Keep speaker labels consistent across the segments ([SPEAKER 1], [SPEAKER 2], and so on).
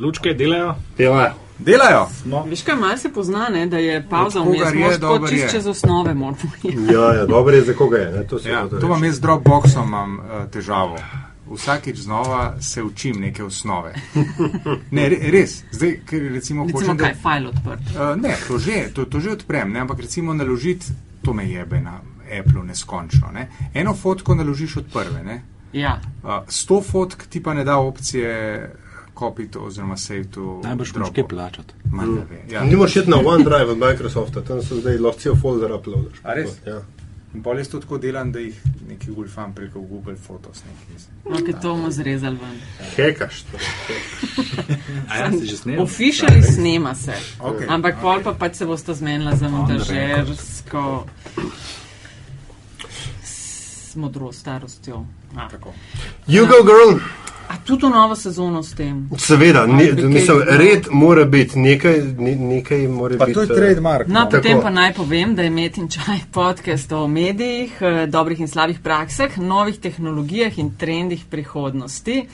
[SPEAKER 1] Lučke delajo?
[SPEAKER 2] Delajo.
[SPEAKER 3] Delajo.
[SPEAKER 1] No.
[SPEAKER 4] Veš, kaj malo se pozna, ne, da je pauza vmes,
[SPEAKER 3] je, dober
[SPEAKER 4] čist
[SPEAKER 3] je.
[SPEAKER 4] čez osnove moramo.
[SPEAKER 2] Ja, ja, dobro je, za koga je. Ne? To, se
[SPEAKER 3] Ja, to vam
[SPEAKER 2] reči.
[SPEAKER 3] jaz z Dropboxom imam uh, težavo. Vsakič znova se učim neke osnove. Ne, re, res. Zdaj, ker recimo,
[SPEAKER 4] Recimo,
[SPEAKER 3] hočem,
[SPEAKER 4] kaj,
[SPEAKER 3] da,
[SPEAKER 4] fajl odprt.
[SPEAKER 3] uh, ne, to že, to, to že odprem, ne, ampak recimo naložiti, to me jebe na Apple neskončno. Ne. Eno fotko naložiš od prve, ne.
[SPEAKER 4] Ja.
[SPEAKER 3] Uh, sto fotk ti pa ne da opcije copy to oziroma save to.
[SPEAKER 1] Najbrž moraš kaj plačati.
[SPEAKER 3] Ve. Ja.
[SPEAKER 2] Ni moš iti na OneDrive od Microsofta, tam so zdaj lahko cel folder uploadaš.
[SPEAKER 3] A res?
[SPEAKER 2] Ja.
[SPEAKER 3] In pol jaz to tako delam, da jih neki gulfam preko Google Photos. Neki.
[SPEAKER 4] Ok, to bomo zrezali ven.
[SPEAKER 2] Hekaš. to.
[SPEAKER 1] A ja, si že snel?
[SPEAKER 4] Officially snema se.
[SPEAKER 3] Okay.
[SPEAKER 4] Ampak pol pa pač se boste zmenila za montažersko s modro starostjo. A.
[SPEAKER 3] Tako.
[SPEAKER 2] You go, girl.
[SPEAKER 4] A tudi novo sezono s tem.
[SPEAKER 2] Seveda, ne, mislim, red mora biti, nekaj, ne, nekaj mora
[SPEAKER 3] Pa
[SPEAKER 2] biti.
[SPEAKER 3] to je
[SPEAKER 2] eh,
[SPEAKER 3] trademark.
[SPEAKER 4] No,
[SPEAKER 2] Tako.
[SPEAKER 4] potem pa naj povem, da je Met in Čaj podcast o medijih, eh, dobrih in slabih praksah, novih tehnologijah in trendih prihodnosti.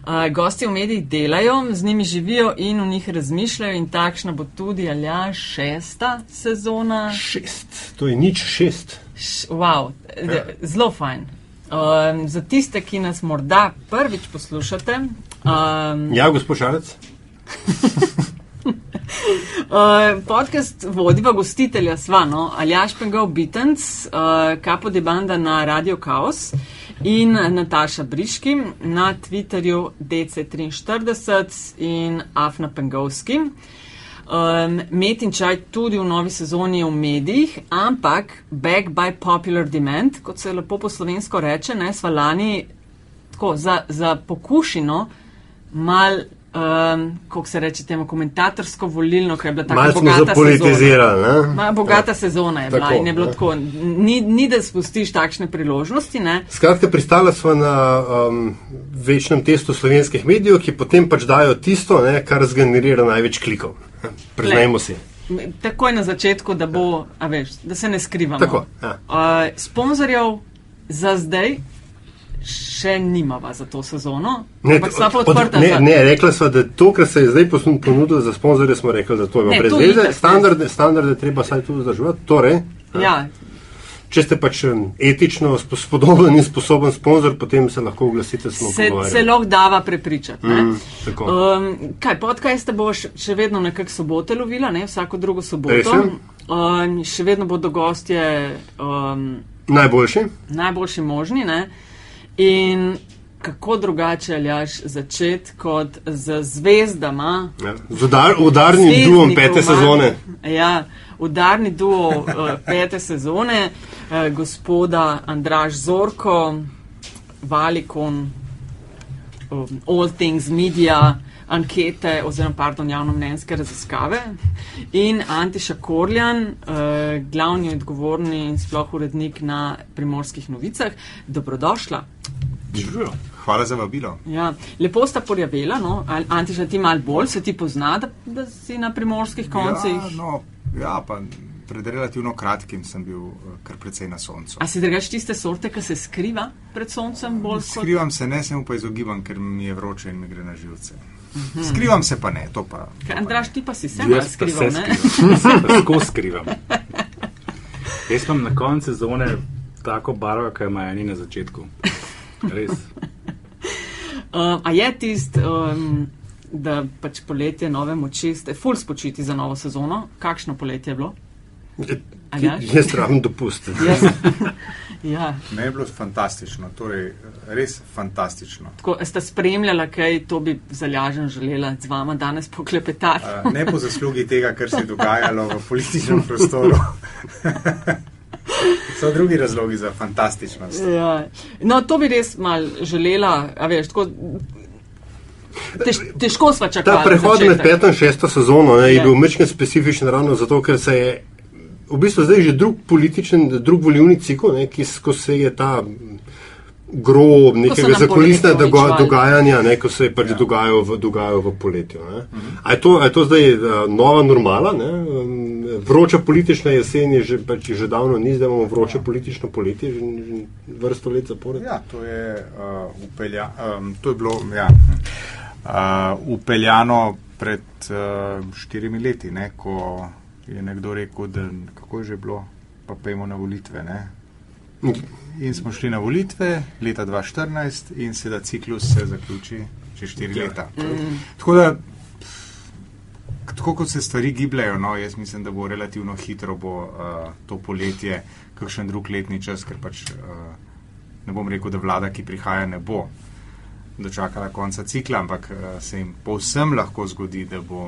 [SPEAKER 4] Uh, gosti v medijih delajo, z njimi živijo in v njih razmišljajo in takšna bo tudi alja šesta sezona.
[SPEAKER 2] Šest. To je nič šest.
[SPEAKER 4] Š, wow, d- zelo fajn. Um, za tiste, ki nas morda prvič poslušate, um,
[SPEAKER 2] Ja, gospod Šarec.
[SPEAKER 4] Uh, podcast vodiva gostitelja sva, no, Aljaš Pengov Bitens, uh, Kapo de Banda na Radio Chaos in Nataša Briški na Twitterju DC43 in Afna Pengovski. Um, Met in čaj tudi v novi sezoni v medijih, ampak back by popular demand, kot se lepo po slovensko reče, ne, sva lani tako za, za pokušino mal, um, kako se reče temu, komentatorsko volilno, ker je bila tako bogata sezona. Ma, bogata sezona je bila
[SPEAKER 2] Tako,
[SPEAKER 4] in je bilo
[SPEAKER 2] ne.
[SPEAKER 4] tako. Ni, ni da spustiš takšne priložnosti, ne?
[SPEAKER 2] Skratka, pristala smo na um, večnem testu slovenskih medijev, ki potem pač dajo tisto, ne, kar zgenerira največ klikov. Priznajmo si.
[SPEAKER 4] Takoj na začetku, da bo, a veš, da se ne skrivamo.
[SPEAKER 2] Tako, ja.
[SPEAKER 4] Uh, sponzorjev za zdaj še nimava za to sezono, ampak sta pa
[SPEAKER 2] od-
[SPEAKER 4] odprta
[SPEAKER 2] ne,
[SPEAKER 4] za.
[SPEAKER 2] ne, rekla sva, da to, kar se je zdaj ponudilo za sponzorje, smo rekli, da to
[SPEAKER 4] Ne,
[SPEAKER 2] brez
[SPEAKER 4] to
[SPEAKER 2] veze. Standarde, standarde treba saj tudi vzdrževati. Torej,
[SPEAKER 4] Ja,
[SPEAKER 2] če ste pač etično spo- spodoben in sposoben sponzor, potem se lahko oglasite, smo
[SPEAKER 4] se, se
[SPEAKER 2] pogovarjali.
[SPEAKER 4] lahko dava prepričati. ne.
[SPEAKER 2] Mm, tako.
[SPEAKER 4] Um, kaj, podcaste boš še vedno nekako sobote lovila, ne? vsako drugo soboto. Um, še vedno bodo gostje um,
[SPEAKER 2] Najboljši.
[SPEAKER 4] najboljši možni. Ne? In kako drugače aljaš začeti kot z zvezdama.
[SPEAKER 2] Ja, z udar, udarnim duom pete sezone.
[SPEAKER 4] Ja, udarni duo uh, pete sezone, uh, gospoda Andraš Zorko, Valikon, um, All Things Media, ankete oziroma pardon, javnomnenjske raziskave in Antiša Korljan, uh, glavni odgovorni in sploh urednik na primorskih novicah. Dobrodošla.
[SPEAKER 1] Živijo.
[SPEAKER 3] Hvala za vabilo.
[SPEAKER 4] Ja, lepo sta porjavela, no? Antiša, ti malo bolj, se ti pozna, da, da si na primorskih koncih.
[SPEAKER 3] Ja, no, ja, pa pred relativno kratkim sem bil eh, kar precej na soncu.
[SPEAKER 4] A si drugač tiste sorte, ki se skriva pred soncem bolj kot
[SPEAKER 3] Skrivam se, ne se mu pa izogibam, ker mi je vroče in mi gre na živce. Skrivam se pa ne, to pa. to
[SPEAKER 4] Kaj,
[SPEAKER 3] pa
[SPEAKER 4] Andraš,
[SPEAKER 3] ne.
[SPEAKER 4] ti pa si se
[SPEAKER 1] pa
[SPEAKER 4] skrival, ne?
[SPEAKER 1] skrivam. Se pa Tako skrivam. Jaz imam na koncu sezone tako barvo, kot ima eni na začetku. Res.
[SPEAKER 4] Uh, a je tist, um, da pač poletje, nove moči, ste full spočiti za novo sezono? Kakšno poletje je bilo? Aljaž?
[SPEAKER 2] Jaz rabim dopust.
[SPEAKER 4] Jaz, ja,
[SPEAKER 3] Me je bilo fantastično, torej res fantastično.
[SPEAKER 4] tako, a sta spremljala, kaj to bi zalažen želela z vama danes poklepetati.
[SPEAKER 3] Uh, ne po zaslugi tega, kar se je dogajalo v političnem prostoru. So drugi razlogi za fantastičnost.
[SPEAKER 4] Ja. No, to bi res mal želela, a veš, tako. Tež, težko sva čakala.
[SPEAKER 2] Ta prehod med
[SPEAKER 4] začetek.
[SPEAKER 2] peto in šesto sezono ne, je
[SPEAKER 4] Ja.
[SPEAKER 2] bil mečken specifičen ravno zato, ker se je v bistvu zdaj že drug političen, drug volivni cikl, ne, ki ko se je ta grob nekega
[SPEAKER 4] poletje
[SPEAKER 2] doga, dogajanja, ne, ko se je pač
[SPEAKER 3] Ja.
[SPEAKER 2] ja. dogajalo, v, dogajalo v poletju. Ne. A, je to, a je to zdaj uh, nova normala? Ne? Vroča politična jesen je že, pač že davno ni, zdaj imamo vroče ja. politično poletje, že, že vrsto let zapored.
[SPEAKER 3] Ja, to je uh, upelja. Um, to je bilo. Ja. uh, upeljano pred uh, štirimi leti, ne, ko je nekdo rekel, da kako je že bilo, pa pojmo na volitve. Ne. In smo šli na volitve leta 2014 in seveda ciklus se zaključi čez štiri
[SPEAKER 2] Ja.
[SPEAKER 3] leta. Tako da, tako kot se stvari gibljajo, no, jaz mislim, da bo relativno hitro bo, uh, to poletje, kakšen drug letni čas, ker pač uh, ne bom rekel, da vlada, ki prihaja, ne bo dočakala konca cikla, ampak uh, se jim povsem lahko zgodi, da bo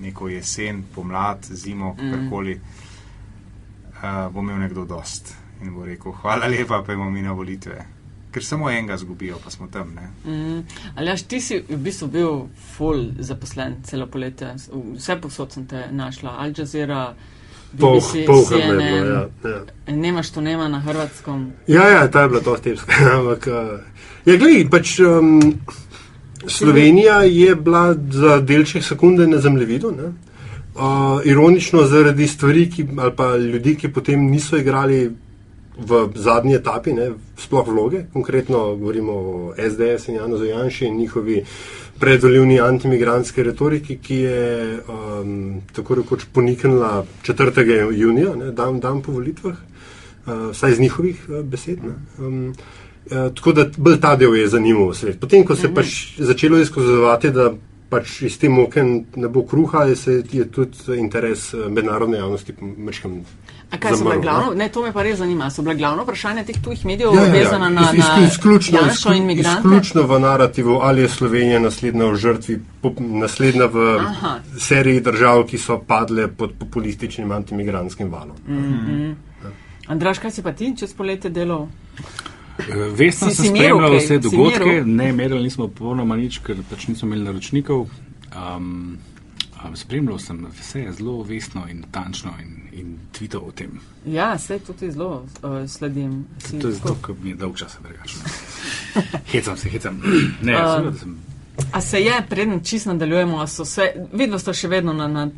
[SPEAKER 3] neko jesen, pomlad, zimo, karkoli, uh, bo imel nekdo dost in bo rekel, hvala lepa, pa imamo mi na volitve. Ker samo enega zgubijo, pa smo tam. Ne?
[SPEAKER 4] Mm. Ali jaš, ti si v bistvu bil full zaposlen celo poletje, vse posod sem te našla, Al Jazeera, BBC,
[SPEAKER 2] pol
[SPEAKER 4] CNN,
[SPEAKER 2] ja, ja.
[SPEAKER 4] nemaš to nema na hrvatskom.
[SPEAKER 2] Ja, ja, ta je bila to stepska. Ampak, uh, ja, gledaj, pač um, Slovenija je bila za delček sekunde na zemljevidu. Ne? Uh, ironično zaradi stvari, ki, ali pa ljudi, ki potem niso igrali v zadnji etapi, ne, sploh vloge, konkretno govorimo o SDS in Janu Zajanši in njihovi predvoljivni antimigranski retoriki, ki je um, tako rekoč poniknila 4. junija, ne, dan, dan po volitvah, uh, vsaj iz njihovih uh, besed. Ne, um, uh, tako da bolj ta del je zanimal svet. Potem, ko se je pač začelo izkazovati, da pač iz tem oken ne bo kruha, je, se, je tudi interes uh, mednarodne javnosti mečkam.
[SPEAKER 4] A kaj so bile
[SPEAKER 2] Zamrl,
[SPEAKER 4] glavno? Ne, to me pa res zanima. So bile glavno vprašanja teh tujih medijev
[SPEAKER 2] Ja, ja, ja.
[SPEAKER 4] vezana na,
[SPEAKER 2] Iz- iz-
[SPEAKER 4] na
[SPEAKER 2] izključno,
[SPEAKER 4] in migrante?
[SPEAKER 2] izključno v narativu, ali je Slovenija naslednja v žrtvi, naslednja v
[SPEAKER 4] Aha.
[SPEAKER 2] seriji držav, ki so padle pod populističnim antimigranskim valom.
[SPEAKER 4] Andraš, kaj si pa ti čez poletje delal?
[SPEAKER 1] Eh, Vestno sem spremljal vse dogodke, ne merili nismo popolnoma nič, ker pač nismo imeli naročnikov. Um, spremljal sem vse zelo vestno in natančno in, in tvitev o tem.
[SPEAKER 4] Ja, vse tudi zelo uh, sledim. Si
[SPEAKER 1] To je zato, ker mi je dolg čas drugače. hecam se, hecam. Ne,
[SPEAKER 4] Um,
[SPEAKER 1] seveda, da sem.
[SPEAKER 4] A se je, preden čist nadaljujemo, so se, vidno ste še vedno na, na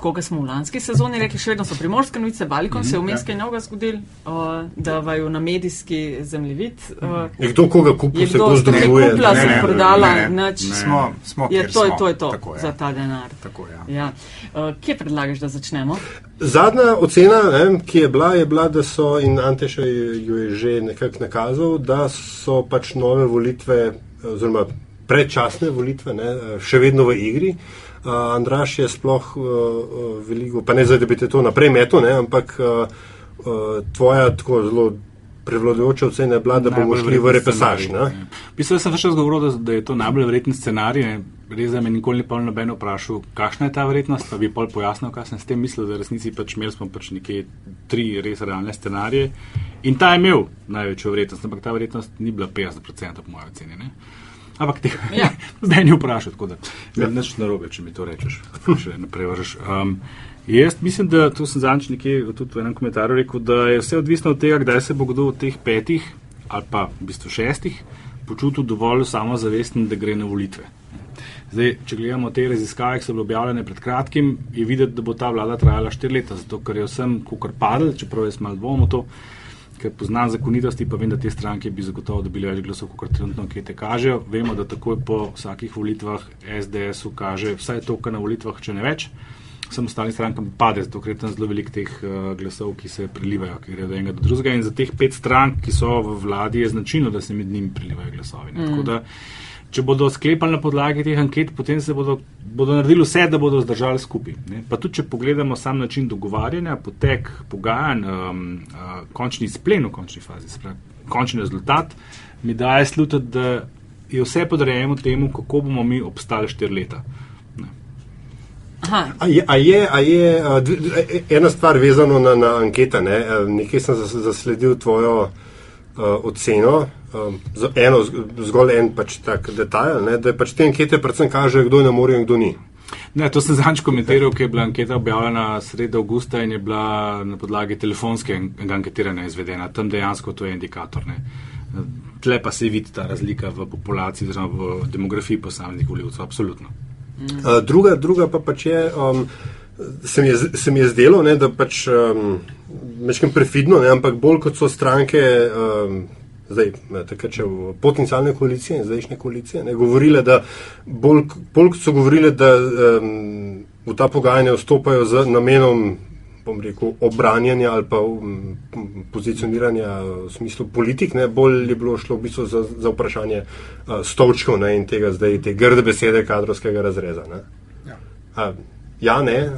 [SPEAKER 4] tako, kot smo v lanski sezoni rekli, še vedno so primorske novice, Balikon se je vmes kaj novega zgodil, uh, da vaju na medijski zemljevid. Uh,
[SPEAKER 2] Je kdo koga kupil,
[SPEAKER 4] je
[SPEAKER 2] se
[SPEAKER 4] kdo
[SPEAKER 2] kdo
[SPEAKER 4] kaj
[SPEAKER 2] združuje?
[SPEAKER 4] kupila,
[SPEAKER 3] Ne,
[SPEAKER 4] se
[SPEAKER 3] ne,
[SPEAKER 4] prodala,
[SPEAKER 3] ne, ne.
[SPEAKER 4] nič.
[SPEAKER 3] Smo, smo,
[SPEAKER 4] Je, to je
[SPEAKER 3] smo.
[SPEAKER 4] to, je to
[SPEAKER 3] Tako, ja.
[SPEAKER 4] za ta denar.
[SPEAKER 3] Tako, ja.
[SPEAKER 4] Ja. Uh, kje predlagaš, da začnemo?
[SPEAKER 2] Zadnja ocena, ne, ki je bila, je bila, da so, in Anteša jo je že nekako nakazal, da so pač nove volitve, oziroma predčasne volitve, ne, še vedno v igri. Uh, Andraš je sploh uh, uh, veliko, pa ne zdaj, da bi te to naprej metel, ne, ampak uh, uh, tvoja tako zelo prevladujoča ocena je bila, da bomo šli v
[SPEAKER 1] verjetni
[SPEAKER 2] repesaž.
[SPEAKER 1] jaz sem čas govoril, da, da je to najbolj verjeten scenarij. Ne. Res, da me nikoli ni pol noben vprašal, kakšna je ta verjetnost, pa bi pol pojasnil, kaj sem s tem mislil, da resnici pač imeli smo pač nekje tri res realne scenarije in ta je imel največjo verjetnost, ampak ta verjetnost ni bila 50% po mojem oceni. Ne. Ampak tega
[SPEAKER 4] Ja.
[SPEAKER 1] zdaj ni vprašal, tako da je nič narobe, če mi to rečeš, še naprej vržeš. Um, jaz mislim, da tu sem zanč nekje tudi v enem komentarju rekel, da je vse odvisno od tega, kdaj se bo kdo od teh petih ali pa v bistvu šestih počutil dovolj samozavesten, da gre na volitve. Zdaj, če gledamo te raziskave, ki so bile objavljene pred kratkim, je videti, da bo ta vlada trajala štiri leta, zato ker je vsem kukar padel, čeprav jaz malo dvomim v to, ker poznam zakonitosti, pa vem, da te stranke bi zagotovo dobili več glasov, kot trenutno ankete kažejo. Vemo, da takoj po vsakih volitvah SDS-u kaže vsaj toliko na volitvah, če ne več. Vsem ostalim strankam pade, zato je tam zelo veliko teh uh, glasov, ki se prelivajo, ki gredo od enega do drugega. In za teh pet strank, ki so v vladi, je značilno, da se med njimi prelivajo glasovi. Mm. Tako da, če bodo sklepali na podlagi teh anket, potem se bodo, bodo naredili vse, da bodo zdržali skupaj. Ne? Pa tudi, če pogledamo sam način dogovarjanja, potek pogajanj, um, uh, končni splen v končni fazi, sprav, končni rezultat, mi daje slutiti, da je vse podrejeno temu, kako bomo mi obstali štiri leta.
[SPEAKER 4] Aha,
[SPEAKER 2] A je, a je, a je a, dv- ena stvar vezana na, na ankete. Ne? A, Nekje sem zas- zasledil tvojo oceno, um, z- eno, z- zgolj en pač tak detajl, ne? da pač te ankete predvsem kažejo, kdo je na morju in kdo ni.
[SPEAKER 1] Ne, to sem zanč komentiral, ker je bila anketa objavljena sredi avgusta in je bila na podlagi telefonskega anketiranja izvedena. Tam dejansko to je indikator. Ne. Tle pa se vidi ta razlika v populaciji, oziroma v demografiji posameznih voljivcev. Absolutno.
[SPEAKER 2] Uh, druga, druga pa pač je, um, se, mi je, se mi je zdelo, ne, da pač um, mečkem prefidno, ne, ampak bolj kot so stranke um, zdaj, takrat še v potencijalne koalicije in zdajšnje koalicije, ne, govorile, da bolj, bolj kot so govorile, da um, v ta pogajanja vstopajo z namenom bom rekel, obranjanja ali pa um, pozicioniranja v smislu politik, ne, bolj je bilo šlo v bistvu za, za vprašanje uh, stolčkov ne, in tega zdaj te grde besede kadrovskega razreza. Ne.
[SPEAKER 3] Ja.
[SPEAKER 2] A, ja, ne.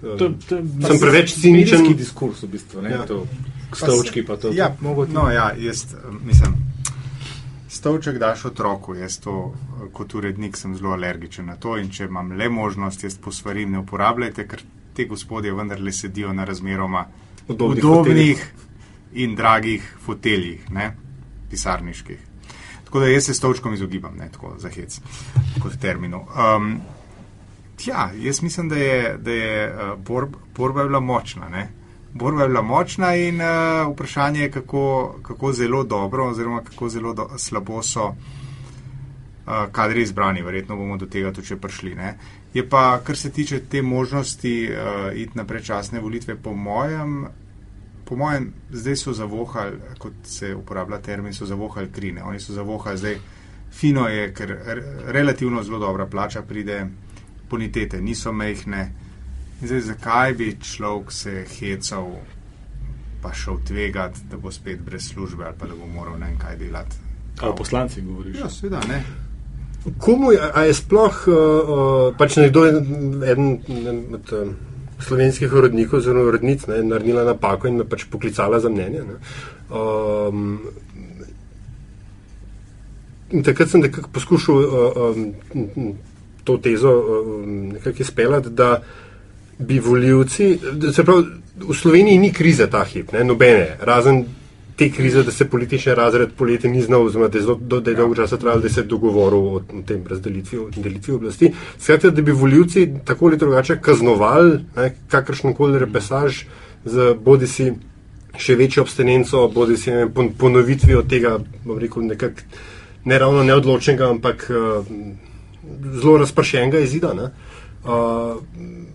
[SPEAKER 1] To, to,
[SPEAKER 2] Sem preveč ciničen.
[SPEAKER 1] Medijski diskurs v bistvu, ne,
[SPEAKER 2] Ja.
[SPEAKER 1] to, stolčki pa to.
[SPEAKER 3] Ja, no, ja, jaz mislim. Stolček daš otroku, jaz to eh, kot urednik sem zelo alergičen na to in če imam le možnost, jaz posvarim, ne uporabljajte, ker te gospodje vendarle sedijo na razmeroma
[SPEAKER 2] Udobnih
[SPEAKER 3] udobnih in dragih foteljih, ne, pisarniških. Tako da jaz se stolčkom izogibam, ne tako za hec kot terminu. Um, ja, jaz mislim, da je, da je uh, borb, borba je bila močna. Ne? Borba je bila močna in uh, vprašanje je, kako, kako zelo dobro oziroma kako zelo do, slabo so uh, kadri izbrani. Verjetno bomo do tega tudi prišli. Ne? Je pa, kar se tiče te možnosti uh, iti na predčasne volitve, po mojem, po mojem, zdaj so zavohali, kot se uporablja termin, so zavohali krine. Oni so zavohali zdaj. Fino je, ker re, relativno zelo dobra plača pride, bonitete niso mehne. In Zdaj, zakaj bi človek se hecal, pa šel tvegati, da bo spet brez službe ali pa da bo moral ne vem kaj delati?
[SPEAKER 1] A o poslanci govoriš?
[SPEAKER 3] Ja, seveda ne.
[SPEAKER 2] Komu je, a je sploh, uh, uh, pač nekdo, eden eden od uh, slovenskih urednikov, oziroma urednic, ne, naredila napako in me pač poklicala za mnenje. Ne. Um, in takrat sem nekako poskušal uh, um, to tezo um, nekako izpeljati, da bi voljivci, da se pravi, v Sloveniji ni krize ta hip, ne, nobene, razen te krize, da se politični razred poleti ni znal, oziroma da je, do, da je dolgo časa trajalo, da se je dogovoril o tem razdelitvi delitvi oblasti. Skratka, da bi voljivci tako ali drugače kaznovali kakršno koli repesaž z bodi si še večjo abstinenco, bodi si ne ponovitvijo tega, bom rekel, nekako ne ravno neodločnega, ampak uh, zelo razpršenega izida. Ne? Uh,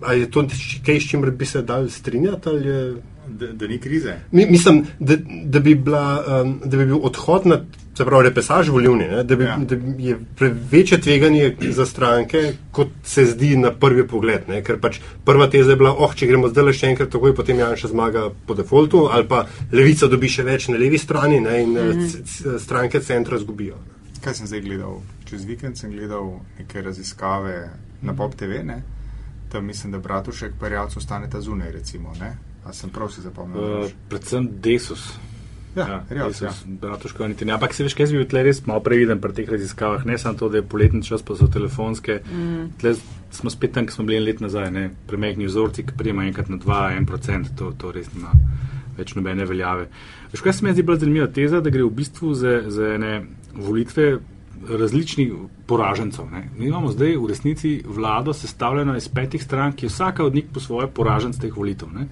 [SPEAKER 2] a je to kaj, s čimer bi se dal strinjati? ali je-
[SPEAKER 3] Da, da ni krize.
[SPEAKER 2] Mi, mislim, da, da, bi bila, um, da bi bil odhod na pravi, repesaž volivni, ne, da, bi,
[SPEAKER 3] Ja.
[SPEAKER 2] da je pre- večje tveganje za stranke, kot se zdi na prvi pogled. Ne, ker pač prva teza je bila, oh, če gremo zdaj le še enkrat, takoj potem Janša zmaga po defaultu, ali pa levica dobi še več na levi strani ne, in mm -hmm. stranke centra zgubijo.
[SPEAKER 3] Kaj sem zdaj gledal? Čez vikend sem gledal neke raziskave na Pop TV, ne? tam mislim, da Bratušek pa Rjavcu ostaneta zunaj, recimo. Ne? A sem prav si zapomnil?
[SPEAKER 1] Uh, predvsem Desus.
[SPEAKER 3] ja, ja.
[SPEAKER 1] Desus, Bratuška niti ne. Ampak se veš, kaj bi bil tle res malo previden pri teh raziskavah. Ne samo to, da je poletni čas, pa so telefonske. Mm. Tle smo spet tam, ki smo bili en let nazaj. Ne? Premehni vzorci, ki prijema enkrat na 2-1%, to, to res nima več nobene veljave. Veš, kaj se mi zdi bolj zanimiva teza, da gre v bistvu za, za ene volitve različnih poražencev. Ne. Mi imamo zdaj v resnici vlado sestavljeno iz petih strank, ki je vsaka od njih po svoje poraženc teh volitev. Ne.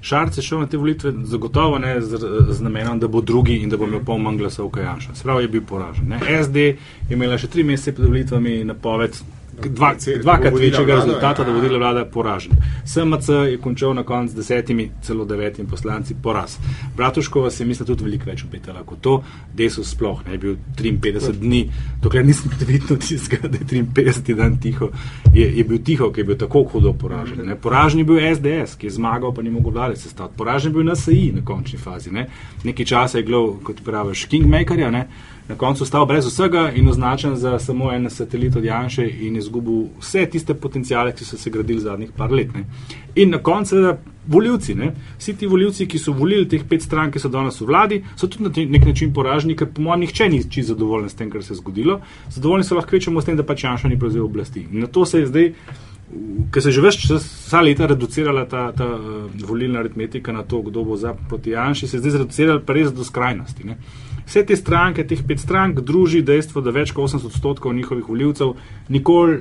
[SPEAKER 1] Šarc je šel na te volitve zagotovo ne z, z namenom, da bo drugi in da bo imel pol manj glasov Kajanša. Sprav je bil poražen. Ne. SD je imela še tri mesece pred volitvami napoved. Dva, dvakrat večjega rezultata,
[SPEAKER 3] ja.
[SPEAKER 1] da bo vodila vlada poražen. SMC je končal na koncu z desetimi, celo devetimi poslanci poraz. Bratuškova se je mislim tudi veliko več upetala kot to, Desus sploh ne je bil 53 dni, dokler nisem videl tistega, da je 53 dan tiho, je, je bil tiho, ki je bil tako hudo poražen. Ne. Poražen je bil SDS, ki je zmagal, pa ni mogel vlade sestaviti. Poražen je bil NSI na končni fazi. Ne. Nekaj časa je bilo, kot praviš, Kingmakerja, ne. Na koncu ostal brez vsega in označen za samo en satelit od Janša in izgubil vse tiste potencijale, ki so se gradili zadnjih par let. Ne. In na koncu, seveda, voljivci, ne. vsi ti voljivci, ki so volili teh pet strank, ki so danes v vladi, so tudi na nek način poraženi, ker po mojem nihče ni čisto zadovoljen s tem, kar se je zgodilo. Zadovoljni so lahko večemo s tem, da pač Janša ni prevzel oblasti. In na to se je zdaj ker se je že več vsa leta reducirala ta, ta uh, volilna aritmetika na to, kdo bo za proti Janši, se je zdaj zreducirala pa res do skrajnosti. Ne. Vse te stranke, teh pet strank, druži dejstvo, da več kot 80 odstotkov njihovih voljivcev nikoli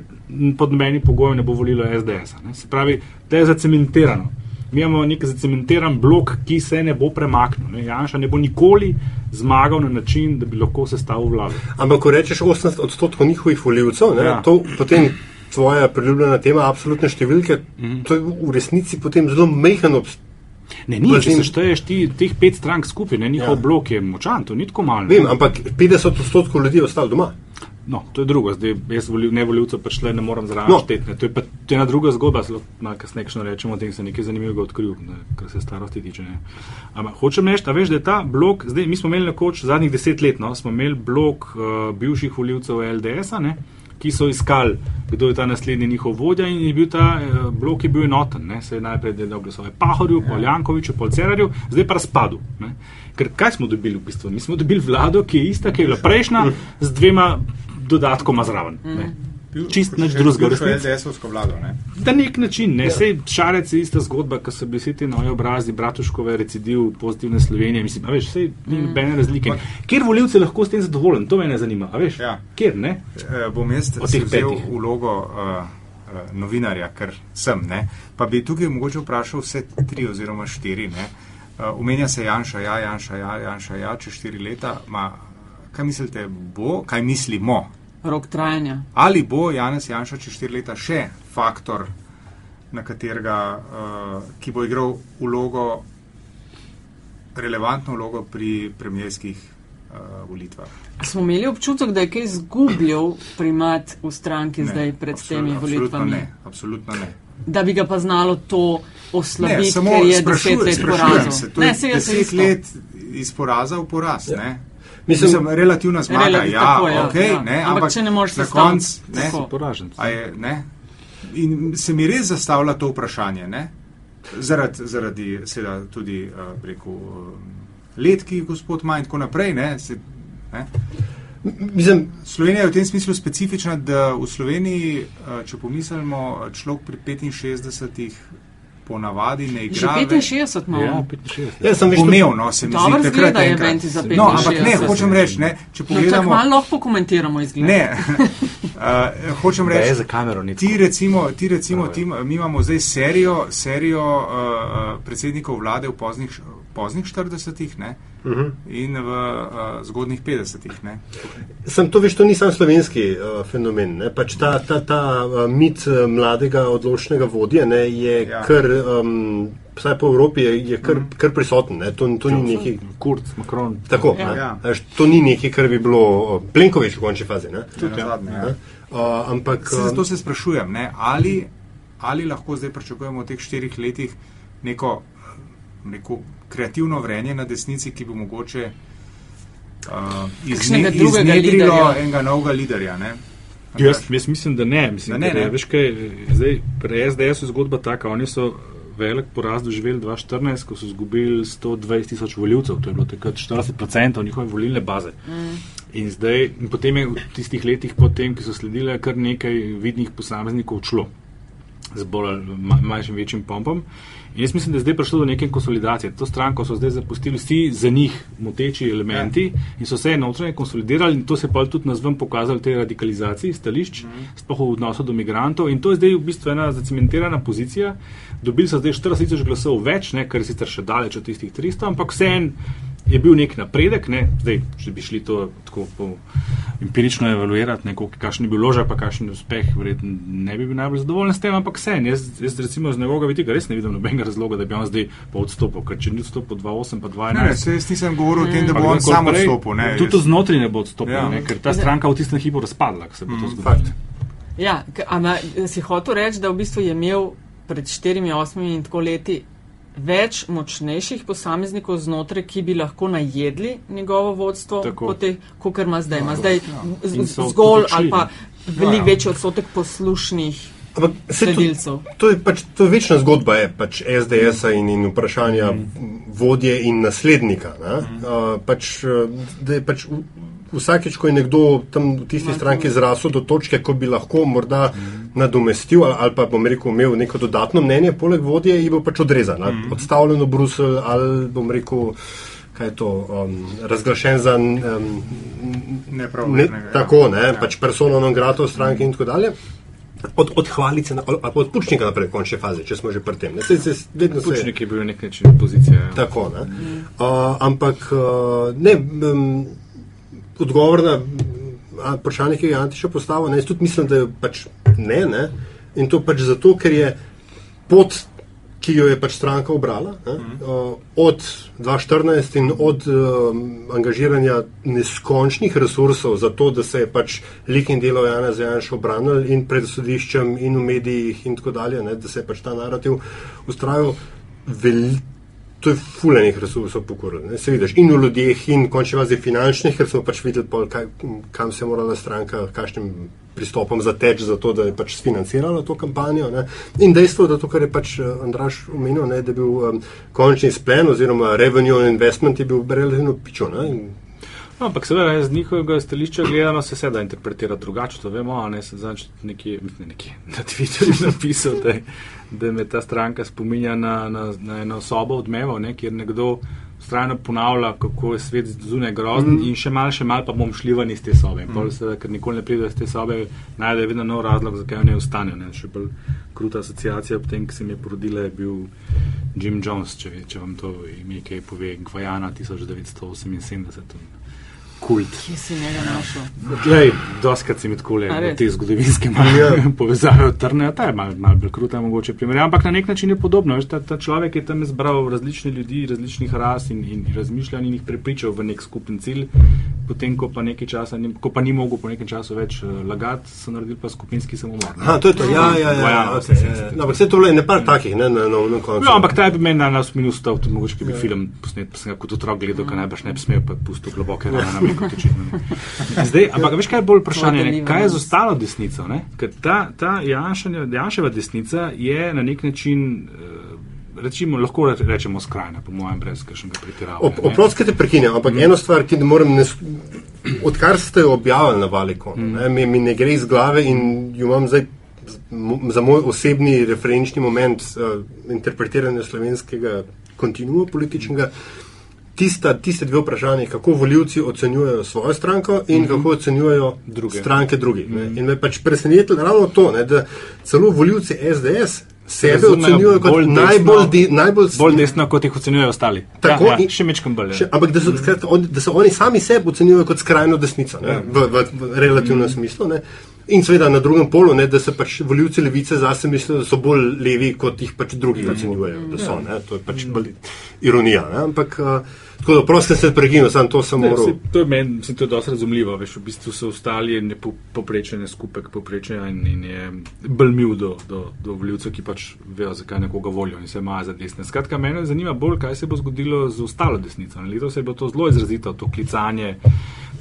[SPEAKER 1] pod nobenim pogojem ne bo volilo SDS. ne. Se pravi, da je zacementirano. Mi imamo nek zacementiran blok, ki se ne bo premaknil. Ne. Janša ne bo nikoli zmagal na način, da bi lahko sestavil vlado.
[SPEAKER 2] Ampak, ko rečeš 80 odstotkov njihovih voljivcev, ne,
[SPEAKER 1] Ja.
[SPEAKER 2] to potem tvoja priljubljena tema, absolutne številke, mm -hmm. to je v resnici potem zelo mehen obs-
[SPEAKER 1] Ne, ni, če
[SPEAKER 2] z njim-
[SPEAKER 1] sešteješ ti teh pet strank skupaj, ne, njihov
[SPEAKER 2] Ja.
[SPEAKER 1] blok je močan, to ni tako malo.
[SPEAKER 2] Vem, ampak 50 odstotkov ljudi je ostalo doma.
[SPEAKER 1] No, to je drugo, zdaj jaz volil, ne voljivcev pač le ne morem zraven
[SPEAKER 2] No.
[SPEAKER 1] no. šteti. ne. To je pa to je ena druga zgodba, zelo malo kasneje rečemo tem, se nekaj zanimivega odkril, ne, kar se starosti tiče. Ampak hočem reči, a veš, da je ta blok, zdaj mi smo imeli nekoč zadnjih deset let, no, smo imeli blok uh, bivših voljivcev LDS-a, ne, ki so iskali, kdo je ta naslednji njihov vodja in je bil ta uh, blok je bil enoten. Ne. Se je najprej dal glasove Pahorju, ja. Poljankoviču, Polcerarju, zdaj pa razpadu. Ne. Ker kaj smo dobili v bistvu? Mi smo dobili vlado, ki je ista, ki je bila prejšnja, z dvema dodatkoma zraven. Ne. Čist nič drugega.
[SPEAKER 3] Bivšo
[SPEAKER 1] resnici.
[SPEAKER 3] LDS-ovsko vlado, ne?
[SPEAKER 1] Na nek način, ne. Sej šarec je ista zgodba, ko so bili vsi ti novi obrazi, Bratuškove, recidiv, pozitivne Slovenije. Mislim, veš, sej ni nobene razlike. Kjer voljivci lahko s tem zadovoljen? To me ne zanima. Veš?
[SPEAKER 3] Ja.
[SPEAKER 1] Kjer ne?
[SPEAKER 3] Eh, bom jaz vzel vlogo uh, uh, novinarja, ker sem. Ne? Pa bi tukaj mogoče vprašal vse tri oziroma štiri. Ne? Uh, umenja se Janša, ja, Janša, ja, Janša, ja, čez štiri leta. Ma, kaj mislite, bo, kaj mislimo?
[SPEAKER 4] Rok trajanja.
[SPEAKER 3] Ali bo Janez Janša čez štiri leta še faktor, katerega, uh, ki bo igral vlogo, relevantno vlogo pri premijerskih uh, volitvah?
[SPEAKER 4] Smo imeli občutek, da je kaj izgubljal primat v stranki
[SPEAKER 3] Ne,
[SPEAKER 4] zdaj pred
[SPEAKER 3] absolut-
[SPEAKER 4] temi
[SPEAKER 3] absolutno
[SPEAKER 4] volitvami.
[SPEAKER 3] Ne, absolutno ne.
[SPEAKER 4] Da bi ga pa znalo to oslabiti,
[SPEAKER 3] Ne,
[SPEAKER 4] ker je
[SPEAKER 3] sprašujem,
[SPEAKER 4] deset let porazil.
[SPEAKER 3] se.
[SPEAKER 4] Ne,
[SPEAKER 3] je
[SPEAKER 4] se jaz
[SPEAKER 3] deset
[SPEAKER 4] isto.
[SPEAKER 3] let iz poraza v poraz.
[SPEAKER 2] Ja.
[SPEAKER 3] Ne?
[SPEAKER 2] Mislim-
[SPEAKER 3] Mislim, relativna zmaga,
[SPEAKER 4] Relativ-
[SPEAKER 3] ja,
[SPEAKER 4] tako, ja,
[SPEAKER 3] okay,
[SPEAKER 4] ja.
[SPEAKER 3] ne,
[SPEAKER 4] Ampak
[SPEAKER 3] ampak
[SPEAKER 4] če ne moreš
[SPEAKER 3] na koncu, ne,
[SPEAKER 4] tako.
[SPEAKER 1] Poražen.
[SPEAKER 3] a je, ne, in se mi res zastavlja to vprašanje, ne, zaradi, zaradi seveda tudi, uh, rekel, uh, let, ki jih gospod ima in tako naprej, ne, se, ne.
[SPEAKER 2] Mislim,
[SPEAKER 3] Slovenija je v tem smislu specifična, da v Sloveniji, eh, če pomislimo, človek pri 65 ponavadi ne
[SPEAKER 4] Že
[SPEAKER 3] igra. več-
[SPEAKER 4] 65 imamo.
[SPEAKER 1] Ja, 65.
[SPEAKER 2] jaz sem veš,
[SPEAKER 3] Pomembno se mi
[SPEAKER 4] Dobro
[SPEAKER 3] zdi takrat enkrat.
[SPEAKER 4] eventi za
[SPEAKER 3] No, ampak ne,
[SPEAKER 4] 65.
[SPEAKER 3] hočem reči, ne, če
[SPEAKER 4] No,
[SPEAKER 3] pogledamo.
[SPEAKER 4] malo lahko pokomentiramo izgled.
[SPEAKER 3] Ne, uh, hočem
[SPEAKER 1] je
[SPEAKER 3] reči,
[SPEAKER 1] za kamero ni
[SPEAKER 3] ti recimo, ti recimo
[SPEAKER 1] je.
[SPEAKER 3] ti, mi imamo zdaj serijo, serijo uh, predsednikov vlade v poznih, poznih 40-ih ne,
[SPEAKER 2] uh -huh.
[SPEAKER 3] in v uh, zgodnih 50-ih. ne.
[SPEAKER 2] Sem to, veš, to ni sam slovenski uh, fenomen. Ne? Pač ta, ta, ta uh, mit mladega, odločnega vodja ne, je
[SPEAKER 3] Ja.
[SPEAKER 2] ja. kar, um, vsaj po Evropi, je, je kar, mm. kar prisoten. Ne? To, to ni nekaj.
[SPEAKER 1] Kurc, Macron.
[SPEAKER 2] Tako,
[SPEAKER 4] Ja.
[SPEAKER 2] ja.
[SPEAKER 3] Ja.
[SPEAKER 2] Ja. To ni nekaj, kar bi bilo Plenković v končni fazi. Ne?
[SPEAKER 3] Ne, nazadnje, ja.
[SPEAKER 2] Ne? Uh, ampak
[SPEAKER 3] Se, zato se sprašujem, ne, ali, ali lahko zdaj pričakujemo v teh štirih letih neko, neko kreativno vrenje na desnici, ki bo mogoče uh,
[SPEAKER 4] drugega
[SPEAKER 3] iznedrilo enega novega liderja. Ne?
[SPEAKER 1] Jaz, jaz mislim, da ne. Mislim,
[SPEAKER 3] Da ne,
[SPEAKER 1] da ne. Veš kaj, zdaj, pri SDS je zgodba taka. Oni so velik poraz doživeli 2014, ko so izgubili 120 tisoč voljivcev. To je bilo takrat 40% njihove volilne baze. Mm. In, zdaj, in potem je v tistih letih, potem, ki so sledile, kar nekaj vidnih posameznikov odšlo z bolj manjšim, večjim pompom. In jaz mislim, da je zdaj prišlo do neke konsolidacije. To stranko so zdaj zapustili vsi za njih moteči elementi ja. in so se notranje konsolidirali in to se pa tudi nazvam pokazalo tej radikalizaciji stališč, mm. sploh v odnosu do migrantov. In to je zdaj v bistvu ena zacementirana pozicija. Dobili so zdaj 40 tisoč glasov več, ne, kar je sicer še daleč od tistih 300, ampak vseeno je bil nek napredek. Ne. Zdaj, če bi šli to tako po empirično evaluirati, ne, koliko- kakšen je bil ložek, pa kakšen je uspeh, verjetno ne bi bil najbolj zadovoljen s tem, ampak vseeno, jaz, jaz recimo z njegovega vidika res ne vidim nobenega razloga, da bi on zdaj pa odstopil, ker če ni odstopil 2.8 pa 2.11.
[SPEAKER 3] Ne, ne, se jaz nisem govoril o tem, da bo on sam
[SPEAKER 1] prej,
[SPEAKER 3] odstopil. Ne,
[SPEAKER 1] Tudi
[SPEAKER 3] jaz-
[SPEAKER 1] znotraj ne bo odstopil,
[SPEAKER 3] Ja.
[SPEAKER 1] ne, ker ta stranka v tistem hipu razpadla, ko se bo to
[SPEAKER 3] Mm,
[SPEAKER 1] zgodilo.
[SPEAKER 4] Ja, k- ama si hotel reči, da v bistvu je imel pred 4-8 in tako leti več močnejših posameznikov znotraj, ki bi lahko najedli njegovo vodstvo, kot ima zdaj. Ima zdaj z-
[SPEAKER 1] In so
[SPEAKER 4] zgolj ali pa veliko
[SPEAKER 3] Ja.
[SPEAKER 4] večji odstotek poslušnih
[SPEAKER 2] ampak to, to je pač to je večna zgodba je, pač SDS-a in, in vprašanja mm. vodje in naslednika. Mm. Uh, pač, da je pač vsakeč, ko je nekdo tam v tisti stranki zrasel do točke, ko bi lahko morda mm. nadomestil ali, ali pa bom rekel, imel neko dodatno mnenje, poleg vodje, je bo pač odrezan, mm. odstavljen v Bruselj ali bom rekel. Kaj je to, um, razglašen za um, ne,
[SPEAKER 3] Nepravovernega, ja.
[SPEAKER 2] tako, ne,
[SPEAKER 3] Ja.
[SPEAKER 2] pač persona non grata v stranki in tako dalje. Od, od hvalice na- ali pa od pučnika naprej, v končni fazi, če smo že pri tem. Ne, se, se, vedno se,
[SPEAKER 1] Pučnik je bil na nek način opozicija. Ja.
[SPEAKER 2] tako, ne. Uh, ampak uh, ne, um, odgovor na vprašanje, ki je Antiša postavil, ne, jaz tudi mislim, da je pač ne, ne. In to pač zato, ker je pot ki jo je pač stranka obrala, ne, uh, od 2014 in od um, angažiranja neskončnih resursov za to, da se je pač lik in delo Jana Zajanša obranil in pred sodiščem in v medijih in tako dalje, ne, da se je pač ta narativ ustrajal. To je fulejnih resursov pokoril. Se vidiš in v ljudeh, in končni vazi finančnih, ker smo pač videli, pol, kaj, kam se je morala stranka, kakšnim pristopom zateč za to, da je pač financirala to kampanjo. Ne. In dejstvo, da to, kar je pač eh, Andraš omenil, ne, da je bil um, končni splen oziroma revenue investment je bil relativno pičo.
[SPEAKER 1] No, ampak seveda iz njihovega stališča gledano se vse da interpretira drugače, to vemo, a ne se zanč nekje, ne nekje na Twitterju napisal, da, da me ta stranka spominja na, na, na eno sobo odmevov, ne, kjer nekdo strajno ponavlja, kako je svet zunaj grozen mm. in še mal, še mal pa bom šli ven iz te sobe. Mm. Seveda, ker nikoli ne pride iz te sobe, najde vedno nov razlog, zakaj ne ostane. Ne. Še bolj kruta asociacija ob tem, ki se mi je porodila, je bil Jim Jones, če, če vam to ime kaj pove, Gvajana 1978 kult.
[SPEAKER 4] Kje si njega našel?
[SPEAKER 1] Glej, doskrat si mi tako le, da te zgodovinske ja. povezave otrnejo, ta je malo mal bolj kruta, mogoče primerjava, ampak na nek način je podobno. Veš, ta, ta človek je tam zbral različne ljudi, različnih ras in, in razmišljanj in jih prepričal v nek skupen cilj. Potem, ko pa, časa, ko pa ni mogel po nekem času več uh, lagati, so naredili pa skupinski samomor.
[SPEAKER 2] Ha, to je to, ja, ja, ja. ja, okay, ja, ja. No, ampak vse to je nekaj takih, ne, na, na, na koncu.
[SPEAKER 1] Ja, ampak ta je meni na nas minus stav, tudi mogoče, ki bi ja. film posnet, pa sem ga kot otrok gledal, ker najbrž ne bi smel, pa pusto globoke rane kot očitno. Zdaj, ampak veš, kaj je bolj vprašanje? Ne? Kaj je z ostalo desnico? Ker ta, ta Janševa desnica je na nek način. Uh, Rečimo, lahko rečemo skrajna, po mojem, brez kakšnega pretiravanja.
[SPEAKER 2] Oprostite, prekinjam, ampak mm. eno stvar, ki ne morem, ne, odkar ste objavili na Valiko, mm. ne, mi, mi ne gre iz glave in jo imam zdaj za moj osebni referenčni moment uh, interpretiranja slovenskega kontinua političnega. Mm tista, tiste dve vprašanje, kako voljivci ocenjujejo svojo stranko in mm -hmm. kako ocenjujejo Druge. stranke drugih. Mm -hmm. In me pač presenetilo ravno to, ne, da celo voljivci SDS. Sebe ocenjujejo kot bolj najbolj,
[SPEAKER 1] de, najbolj, bolj desno, kot jih ocenjujejo ostali.
[SPEAKER 2] Tako, ja,
[SPEAKER 1] ja, še mečkam bolje.
[SPEAKER 2] Ampak da so, mm -hmm. on, da so oni sami sebe ocenjujejo kot skrajno desnico, ne, ja. v, v, v relativnem mm smislu. Ne. In seveda na drugem polu, ne, da se pač voljivci levice zase mislijo, da so bolj levi, kot jih pač drugi -hmm. ocenjujejo, da so. Ne. To je pač mm -hmm. ironija. Ne. Ampak. Uh, Tako da prosim, se prekinil, sam to sem moral. Se,
[SPEAKER 1] to je meni, mislim, to je dosti razumljivo, veš, v bistvu so ostali in je poprečen po skupek poprečenja in, in je bolj mil do, do, do voljivcev, ki pač vejo, zakaj nekoga volijo in se imajo za desne. Skratka, mene zanima bolj, kaj se bo zgodilo z ostalo desnico. Letos je bilo to zelo izrazito, to klicanje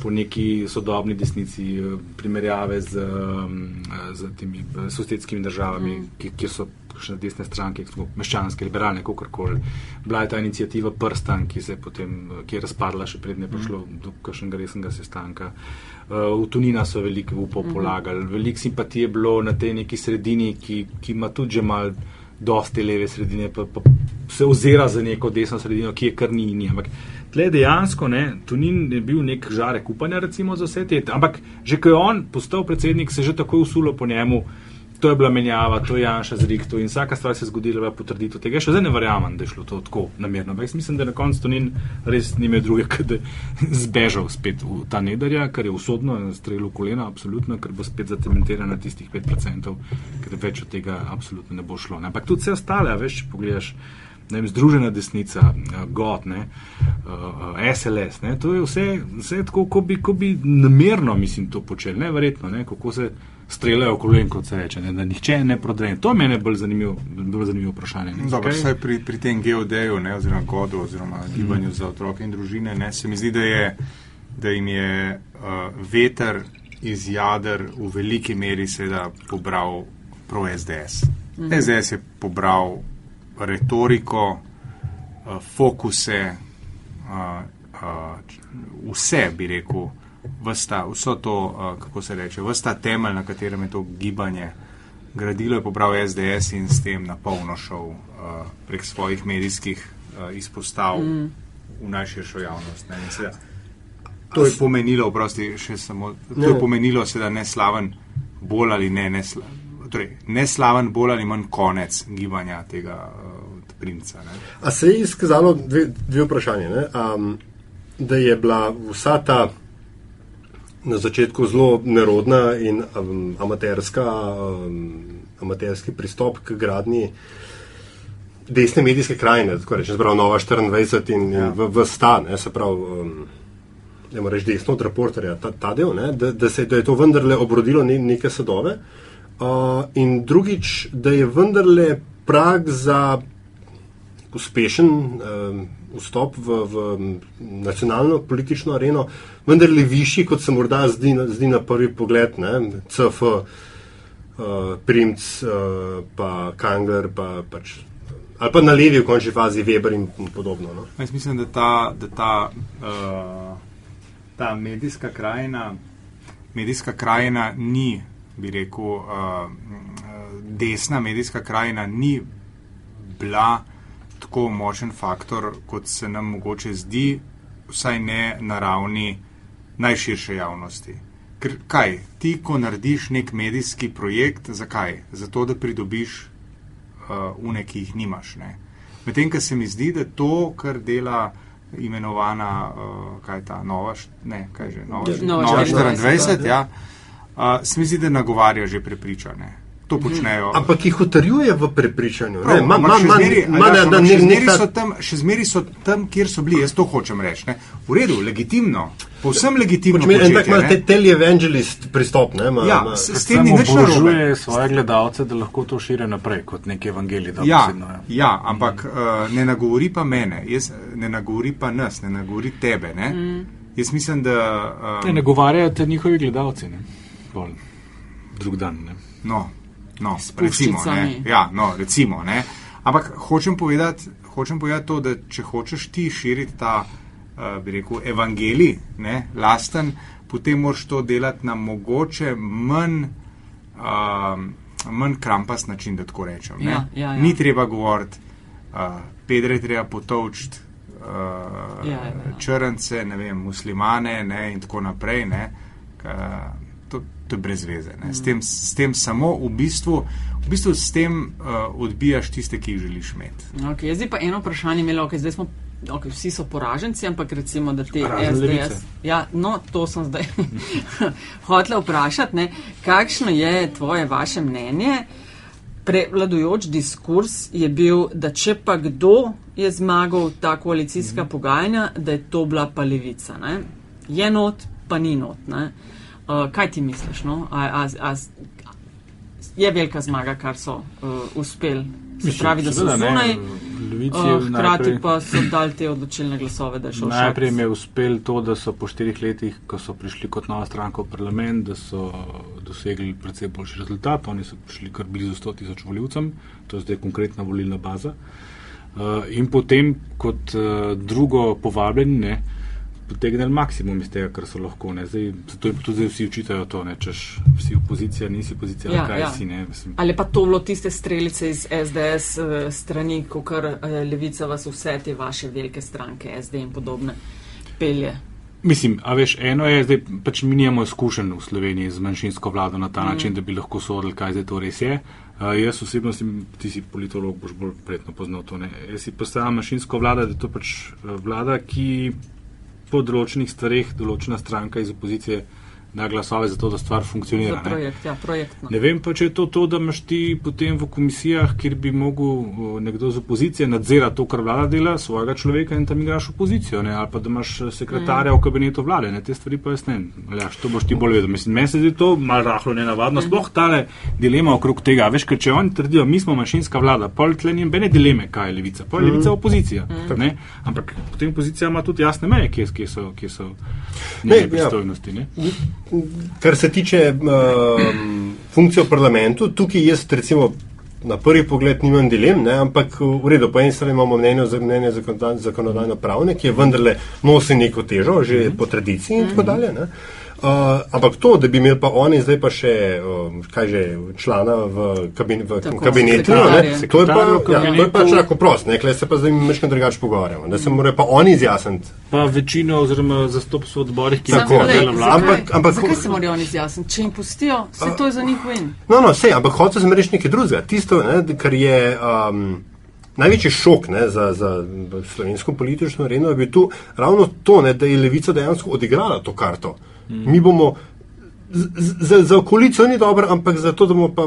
[SPEAKER 1] po neki sodobni desnici, eh, primerjave z, eh, z temi eh, sosedskimi državami, mm. kjer so še desne stranke, meščanske, liberalne, kako koli. Bila je ta inicijativa Prstan, ki, potem, ki je razpadla, še prednje prišlo mm. do kakšnega resnega sestanka. Uh, v Tunina so veliko upo mhm. polagali, mm veliko simpatije bilo na tej neki sredini, ki, ki ima tudi že mal dosti leve sredine, pa, pa se ozira za neko desno sredino, ki je kar ni ni. Ampak tle dejansko, ne, Tunin je bil nek žarek upanja, recimo za vse te, ampak že ko je on postal predsednik, se že takoj usulo po njemu to je bila menjava, to je Janša zrihto in vsaka stvar se je zgodila v potrditev tega. Še zdaj ne verjamem, da je šlo to tako namerno. Jaz mislim, da na koncu to ni res nime druge, da je zbežal spet v ta nedarja, kar je usodno, strelil kolena, absolutno, ker bo spet zatementiran na tistih 5%, ker več od tega absolutno ne bo šlo. Ne. Ampak tudi vse ostale, veš, če pogledaš. Vem, Združena desnica, GOT, ne, SLS, ne, to je vse, vse tako, kot bi, ko bi namerno, mislim, to počeli, ne, verjetno, ne, kako se streljajo kolen, kot se reče, ne, da nihče ne prodre. To je meni bolj zanimivo, bolj zanimivo vprašanje.
[SPEAKER 3] Dobro, vsaj pri, pri tem geodeju, ne, oziroma godu, oziroma mm. gibanju za otroke in družine, ne, se mi zdi, da, je, da jim je uh, veter iz jader v veliki meri seveda pobral pro SDS. Mm. SDS je pobral retoriko, uh, fokuse, uh, uh, vse bi rekel vsta, vso to, kako se reče, vsta temelj, na katerem je to gibanje gradilo, je pobral SDS in s tem na polno šel prek svojih medijskih izpostav mm. v najširšo javnost. Ne, se, to je pomenilo, oprosti, še samo, to je pomenilo seveda neslaven bolj ali ne, nesla, torej, neslaven bolj ali manj konec gibanja tega uh, princa. Ne.
[SPEAKER 2] A se je izkazalo dve, dve vprašanje, um, da je bila vsa ta na začetku zelo nerodna in um, amaterska, um, amaterski pristop k gradni desne medijske krajine, tako rečem, zbrav Nova 24 in, ja. in v, v stan, ne, se pravi, um, ne moreš desno od reporterja, ta, ta del, ne, da, da, se, da je to vendarle obrodilo ne, neke sadove. Uh, in drugič, da je vendarle prag za uspešen um, vstop v, v nacionalno politično areno, vendarle višji, kot se morda zdi, zdi na prvi pogled, ne, CF, uh, Primc, uh, pa Kangler, pa pač ali pa na levi v končni fazi Weber in podobno. No?
[SPEAKER 3] Jaz mislim, da ta, da ta, uh, ta medijska krajina, medijska krajina ni, bi rekel, uh, desna medijska krajina ni bila tako močen faktor, kot se nam mogoče zdi, vsaj ne na ravni najširše javnosti. Ker kaj, ti, ko narediš nek medijski projekt, zakaj? Zato, da pridobiš uh, une, ki jih nimaš. Medtem, ker se mi zdi, da to, kar dela imenovana, uh, kaj je ta nova, ne, kaj že, nova, nova, nova 24, ja, uh, se mi zdi, da nagovarja že prepričane to počnejo.
[SPEAKER 2] Ampak jih utrjuje v prepričanju.
[SPEAKER 3] Še zmeri so tam, kjer so bili, jaz to hočem reči. Ne? V redu, legitimno. Povsem legitimno.
[SPEAKER 2] En tak ima te televangelist pristop. Ne, ma,
[SPEAKER 3] ja,
[SPEAKER 2] ma.
[SPEAKER 3] S, s tem ni nič narobe.
[SPEAKER 1] svoje gledalce, da lahko to širi naprej kot neki evangelij.
[SPEAKER 3] Ja, posebno, ja. ja, ampak uh, ne nagovori pa mene, jaz, ne nagovori pa nas, ne nagovori tebe. Ne? Mm. Jaz mislim, da.
[SPEAKER 1] Um, ne nagovarjajo te njihovi gledalci. Ne? Bolj. Drug dan. Ne?
[SPEAKER 3] No, No, recimo, ja, no, recimo, Ampak hočem povedati, hočem povedati to, da če hočeš ti širiti ta, uh, bi rekel, evangelij, ne, lasten, potem moraš to delati na mogoče manj, uh, manj krampast način, da tako rečem. Ja, ja, ja. Ni treba govoriti, uh, pedre treba potovčiti, uh, ja, ja, ja. črnce, ne vem, muslimane ne, in tako naprej. Ne, ka, to je brez veze. S tem, s tem samo v bistvu, v bistvu s tem uh, odbijaš tiste, ki jih želiš imeti.
[SPEAKER 4] Okay, jaz bi pa eno vprašanje imel, okay, zdaj smo. Okay, vsi so poraženci, ampak recimo, da te SDS. Ja, no, to sem zdaj hotel vprašati. Ne, kakšno je tvoje, vaše mnenje? Prevladujoč diskurs je bil, da če pa kdo je zmagal ta koalicijska mm -hmm. pogajanja, da je to bila pa levica. Ne? Je not, pa ni not. Ne? Uh, kaj ti misliš? No? A, a, a, je velika zmaga, kar so uh, uspeli. Se pravi, da so zunaj, uh, hkrati pa so dali te odločilne glasove, da je šlo.
[SPEAKER 1] Najprej jim je uspel to, da so po štirih letih, ko so prišli kot nova stranka v parlament, da so dosegli predvsej boljši rezultat. Oni so prišli kar blizu 100 tisoč voljivcem, to je zdaj konkretna volilna baza. Uh, in potem kot uh, drugo povabljeni, potegnili maksimum iz tega, kar so lahko. Zdaj, zato jim tudi vsi učitajo to, ne, češ vsi opozicija, nisi opozicija, ja, kaj ja. si. Ne,
[SPEAKER 4] Ali pa to bilo tiste strelice iz SDS uh, eh, strani, ko kar uh, levica vas vse te vaše velike stranke, SD in podobne, pelje.
[SPEAKER 1] Mislim, a veš, eno je, zdaj pač mi nimamo izkušenj v Sloveniji z manjšinsko vlado na ta mm. način, da bi lahko sodili, kaj zdaj to res je. Uh, jaz osebno, sem, ti si politolog, boš bolj predno poznal to. Ne. Jaz si postavljam manjšinsko vlado, da je to pač vlada, ki po določenih stvareh določena stranka iz opozicije da glasove za to, da stvar funkcionira.
[SPEAKER 4] Projekt, ja, projekt,
[SPEAKER 1] no. Ne vem pa, če je to to, da imaš ti potem v komisijah, kjer bi mogel nekdo z opozicije nadzirati to, kar vlada dela, svojega človeka in tam igraš opozicijo, ne? ali pa da imaš eh, sekretarja mm. v kabinetu vlade, ne? te stvari pa jaz ne. Ljaš, to boš ti bolj vedel. Mislim, meni se zdi to malo rahlo nenavadno, mm. sploh tale dilema okrog tega. Veš, ker če oni trdijo, mi smo manjšinska vlada, pol tle ni bene dileme, kaj je levica, pol je levica mm. opozicija. Mm. Ampak potem opozicija ima tudi jasne meje, kje, kje so, kje so njene ja. pristojnosti. Ne?
[SPEAKER 2] Kar se tiče um, funkcije v parlamentu, tukaj jaz recimo na prvi pogled nimam dilem, ne, ampak v redu, po eni strani imamo mnenje, mnenje zakonodajno pravne, ki je vendarle nosi neko težo, že po tradiciji in tako dalje. Ne. Uh, ampak to, da bi imeli pa oni zdaj pa še, um, kaj že, člana v, kabin, v Tako, kabinetu, no, ne, to je pa, ja, to je pa čako prost, ne, klej se pa zdaj meškam drugače pogovarjamo, da se morajo pa oni izjasniti.
[SPEAKER 1] Pa večino oziroma zastopstvo odborih, ki
[SPEAKER 4] tako delajo vlado. Ampak, ampak, zakaj se morajo oni izjasniti? Če jim pustijo, se to je za njih vin.
[SPEAKER 2] No, no, sej, ampak hoče se reči nekaj drugega. Tisto, ne, kar je. Um, Največji šok ne, za, za slovensko politično areno je bil tu ravno to, ne, da je levica dejansko odigrala to karto. Mm. Mi bomo za, za koalicijo ni dobro, ampak za to, da bomo pa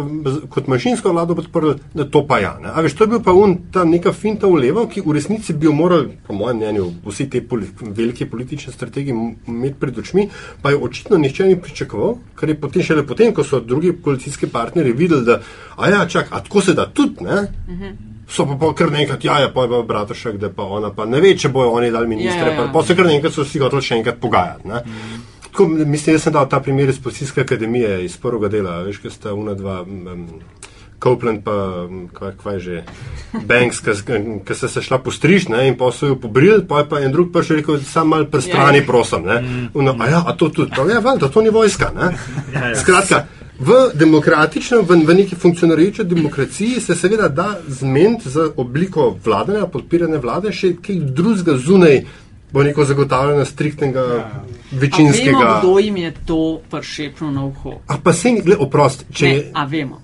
[SPEAKER 2] kot manjšinsko vlado podprli, da to pa ja. Ne? A veš, to je bil pa un, ta neka finta v levo, ki v resnici bi jo morali, po mojem mnenju, vsi te poli, velike politične strategije imeti pred očmi, pa je očitno nihče ni pričakoval, ker je potem šele potem, ko so drugi koalicijski partnerji videli, da, a ja, čak, a tako se da tudi, ne? So pa, pa kar naenkrat, ja, ja, pa je pa Bratušek, da pa ona pa ne ve, če bojo oni dali ministre,
[SPEAKER 4] Ja, ja, ja.
[SPEAKER 2] pa, pa se kar naenkrat so vsi hoteli še enkrat pogajati. Ne? Tako, mislim, jaz sem dal ta primer iz Policijske akademije, iz prvega dela, veš, kaj sta una dva. Um, Copeland pa, m, kva, kva je že, Banks, ki sta se šla postriž ne, in pa so jo pobrili, pa je pa en drug prišel in rekel, sam mal prestrani,
[SPEAKER 4] Ja, ja.
[SPEAKER 2] prosim. Uno, a ja, a to tudi, pa ja, valjda, to ni vojska. Ne.
[SPEAKER 1] Ja.
[SPEAKER 2] Skratka, v demokratičnem, v, v neki funkcionirajoči demokraciji se seveda da zmeniti za obliko vladanja, podpirane vlade, še kaj drugega zunaj, bo neko zagotavljanje striktnega
[SPEAKER 1] Ja.
[SPEAKER 4] A
[SPEAKER 2] večinskega.
[SPEAKER 4] vemo, kdo jim je to pršepnil na uho.
[SPEAKER 2] A pa se ni, gled, oprosti, če
[SPEAKER 4] Ne,
[SPEAKER 2] je.
[SPEAKER 4] a vemo.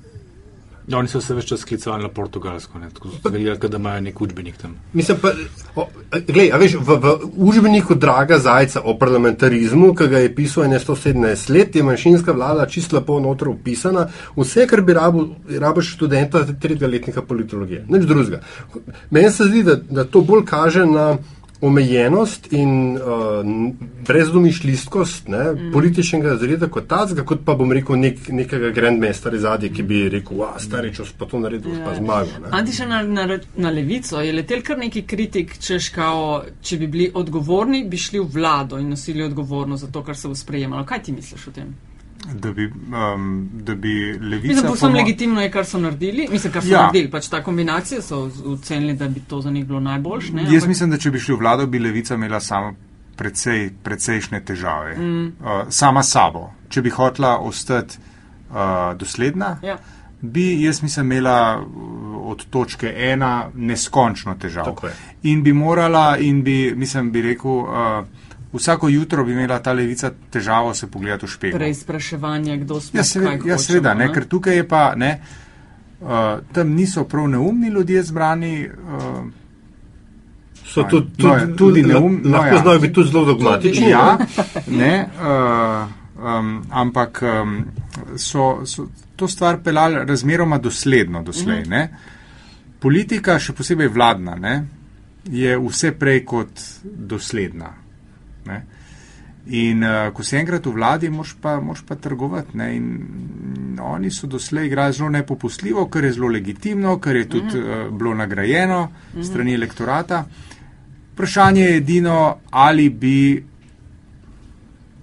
[SPEAKER 1] Ja, oni so se več čas sklicovali na Portugalsko, ne, tako so vedeli, da imajo nek učbenik tam.
[SPEAKER 2] Mislim pa, o, glej, a veš, v, v učbeniku Draga Zajca o parlamentarizmu, ki ga je pisal ene 117 let, je manjšinska vlada čisto lepo noter upisana. Vse, kar bi rabil, rabiš študenta tretjega letnika politologije, nič drugega. Meni se zdi, da, da to bolj kaže na omejenost in uh, brezdomišljskost mm. političnega zreda kot tacga, kot pa bom rekel nek, nekega grandmestera zadnje, ki bi rekel, a stari, če pa to naredil, ja. pa zmagal. ne."
[SPEAKER 4] Antiša na, na, na levico je letel kar neki kritik, češ kao, če bi bili odgovorni, bi šli v vlado in nosili odgovornost za to, kar se bo sprejemalo. Kaj ti misliš o tem?
[SPEAKER 3] Da bi, um, da bi levica.
[SPEAKER 4] Mislim,
[SPEAKER 3] po
[SPEAKER 4] povsem legitimno je, kar so naredili. Mislim, kar so
[SPEAKER 3] Ja.
[SPEAKER 4] naredili. Pač ta kombinacija so ocenili, da bi to za njih bilo najboljš. Ne?
[SPEAKER 3] Jaz mislim, da če bi šli v vlado, bi levica imela sama precej, precejšnje težave. Mm. Uh, sama sabo. Če bi hotela ostati uh, dosledna,
[SPEAKER 4] Ja.
[SPEAKER 3] bi jaz mislim imela uh, od točke ena neskončno težav.
[SPEAKER 2] Tako je.
[SPEAKER 3] In bi morala, in bi, mislim, bi rekel, uh, vsako jutro bi imela ta levica težavo se pogledati v špegel.
[SPEAKER 4] Preizpraševanje, kdo smo.
[SPEAKER 3] Ja, seveda, ja, seveda ne, ker tukaj je pa, ne, uh, tam niso prav neumni ljudje zbrani. Uh,
[SPEAKER 2] So tudi,
[SPEAKER 3] No,
[SPEAKER 2] tudi,
[SPEAKER 3] ja, tudi neum- no,
[SPEAKER 2] lahko
[SPEAKER 3] ja.
[SPEAKER 2] znajo biti tudi zelo dogmatični.
[SPEAKER 3] ja, ne, uh, um, ampak um, so, so to stvar pelali razmeroma dosledno doslej. Ne. Politika, še posebej vladna, ne, je vse prej kot dosledna. Ne. In uh, ko si enkrat v vladi, moš pa, moš pa trgovati. Ne? In mm, oni so doslej igrali zelo nepopustljivo, kar je zelo legitimno, kar je tudi uh, bilo nagrajeno strani elektorata. Vprašanje je edino, ali bi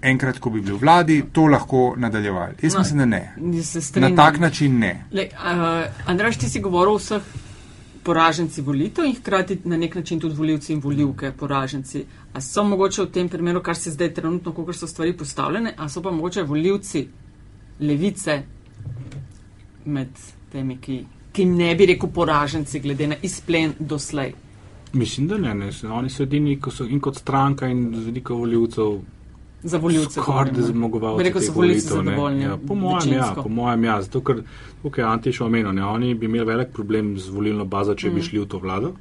[SPEAKER 3] enkrat, ko bi bili v vladi, to lahko nadaljevali. Jaz
[SPEAKER 4] No,
[SPEAKER 3] mislim, da ne. Na tak način ne.
[SPEAKER 4] Lej, uh, Andraš, ti si govoril o vseh poraženci volitev in hkrati na nek način tudi volivci in volivke poraženci. A so mogoče v tem primeru, kar se zdaj trenutno, kako so stvari postavljene, a so pa mogoče volivci levice med temi, ki, ki ne bi rekel poraženci, glede na izplen doslej.
[SPEAKER 1] Mislim, da ne, ne. Oni so edini, ko so in kot stranka in z veliko voljivcev.
[SPEAKER 4] Za volivce.
[SPEAKER 1] Skoraj da zmagovalci.
[SPEAKER 4] Rekel, so volivci
[SPEAKER 1] volitev, ne.
[SPEAKER 4] zadovoljni.
[SPEAKER 1] Ja, po mojem, ja, po mojem, ja. Zato, ker, tukaj je Antiš omenil, ne, oni bi imeli velik problem z volilno bazo, če
[SPEAKER 4] Mm.
[SPEAKER 1] bi šli v to vlado.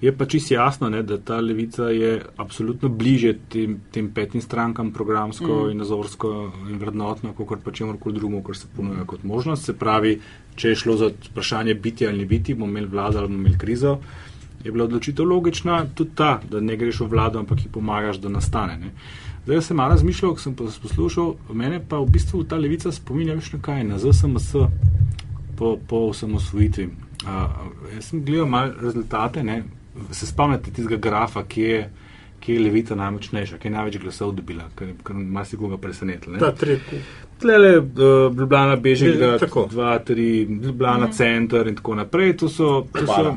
[SPEAKER 1] Je pa čisto jasno, ne, da ta levica je absolutno bliže tem, tem petim strankam, programsko mm. in nazorsko in vrednotno, kot pa čemu koli drugemu, kar se ponuja kot možnost. Se pravi, če je šlo za vprašanje biti ali ne biti, bomo imeli vlado ali bomo imeli krizo, je bila odločitev logična tudi ta, da ne greš v vlado, ampak ji pomagaš, da nastane. Ne. Zdaj sem malo razmišljal, ko sem pos- poslušal, mene pa v bistvu ta levica spominja več na kaj, na ZSMS po, po osamosvojitvi. Uh, jaz sem gledal malo rezultate, ne. se spomnite tistega grafa, ki je, ki je levica najmočnejša, ki je največ glasov dobila, kar, kar marsikoga presenetilo. ne.
[SPEAKER 2] Ta tretji.
[SPEAKER 1] Tlele, uh, Ljubljana,
[SPEAKER 2] tako.
[SPEAKER 1] 2, 3, Ljubljana, center in tako naprej. To so, to so
[SPEAKER 3] Obala.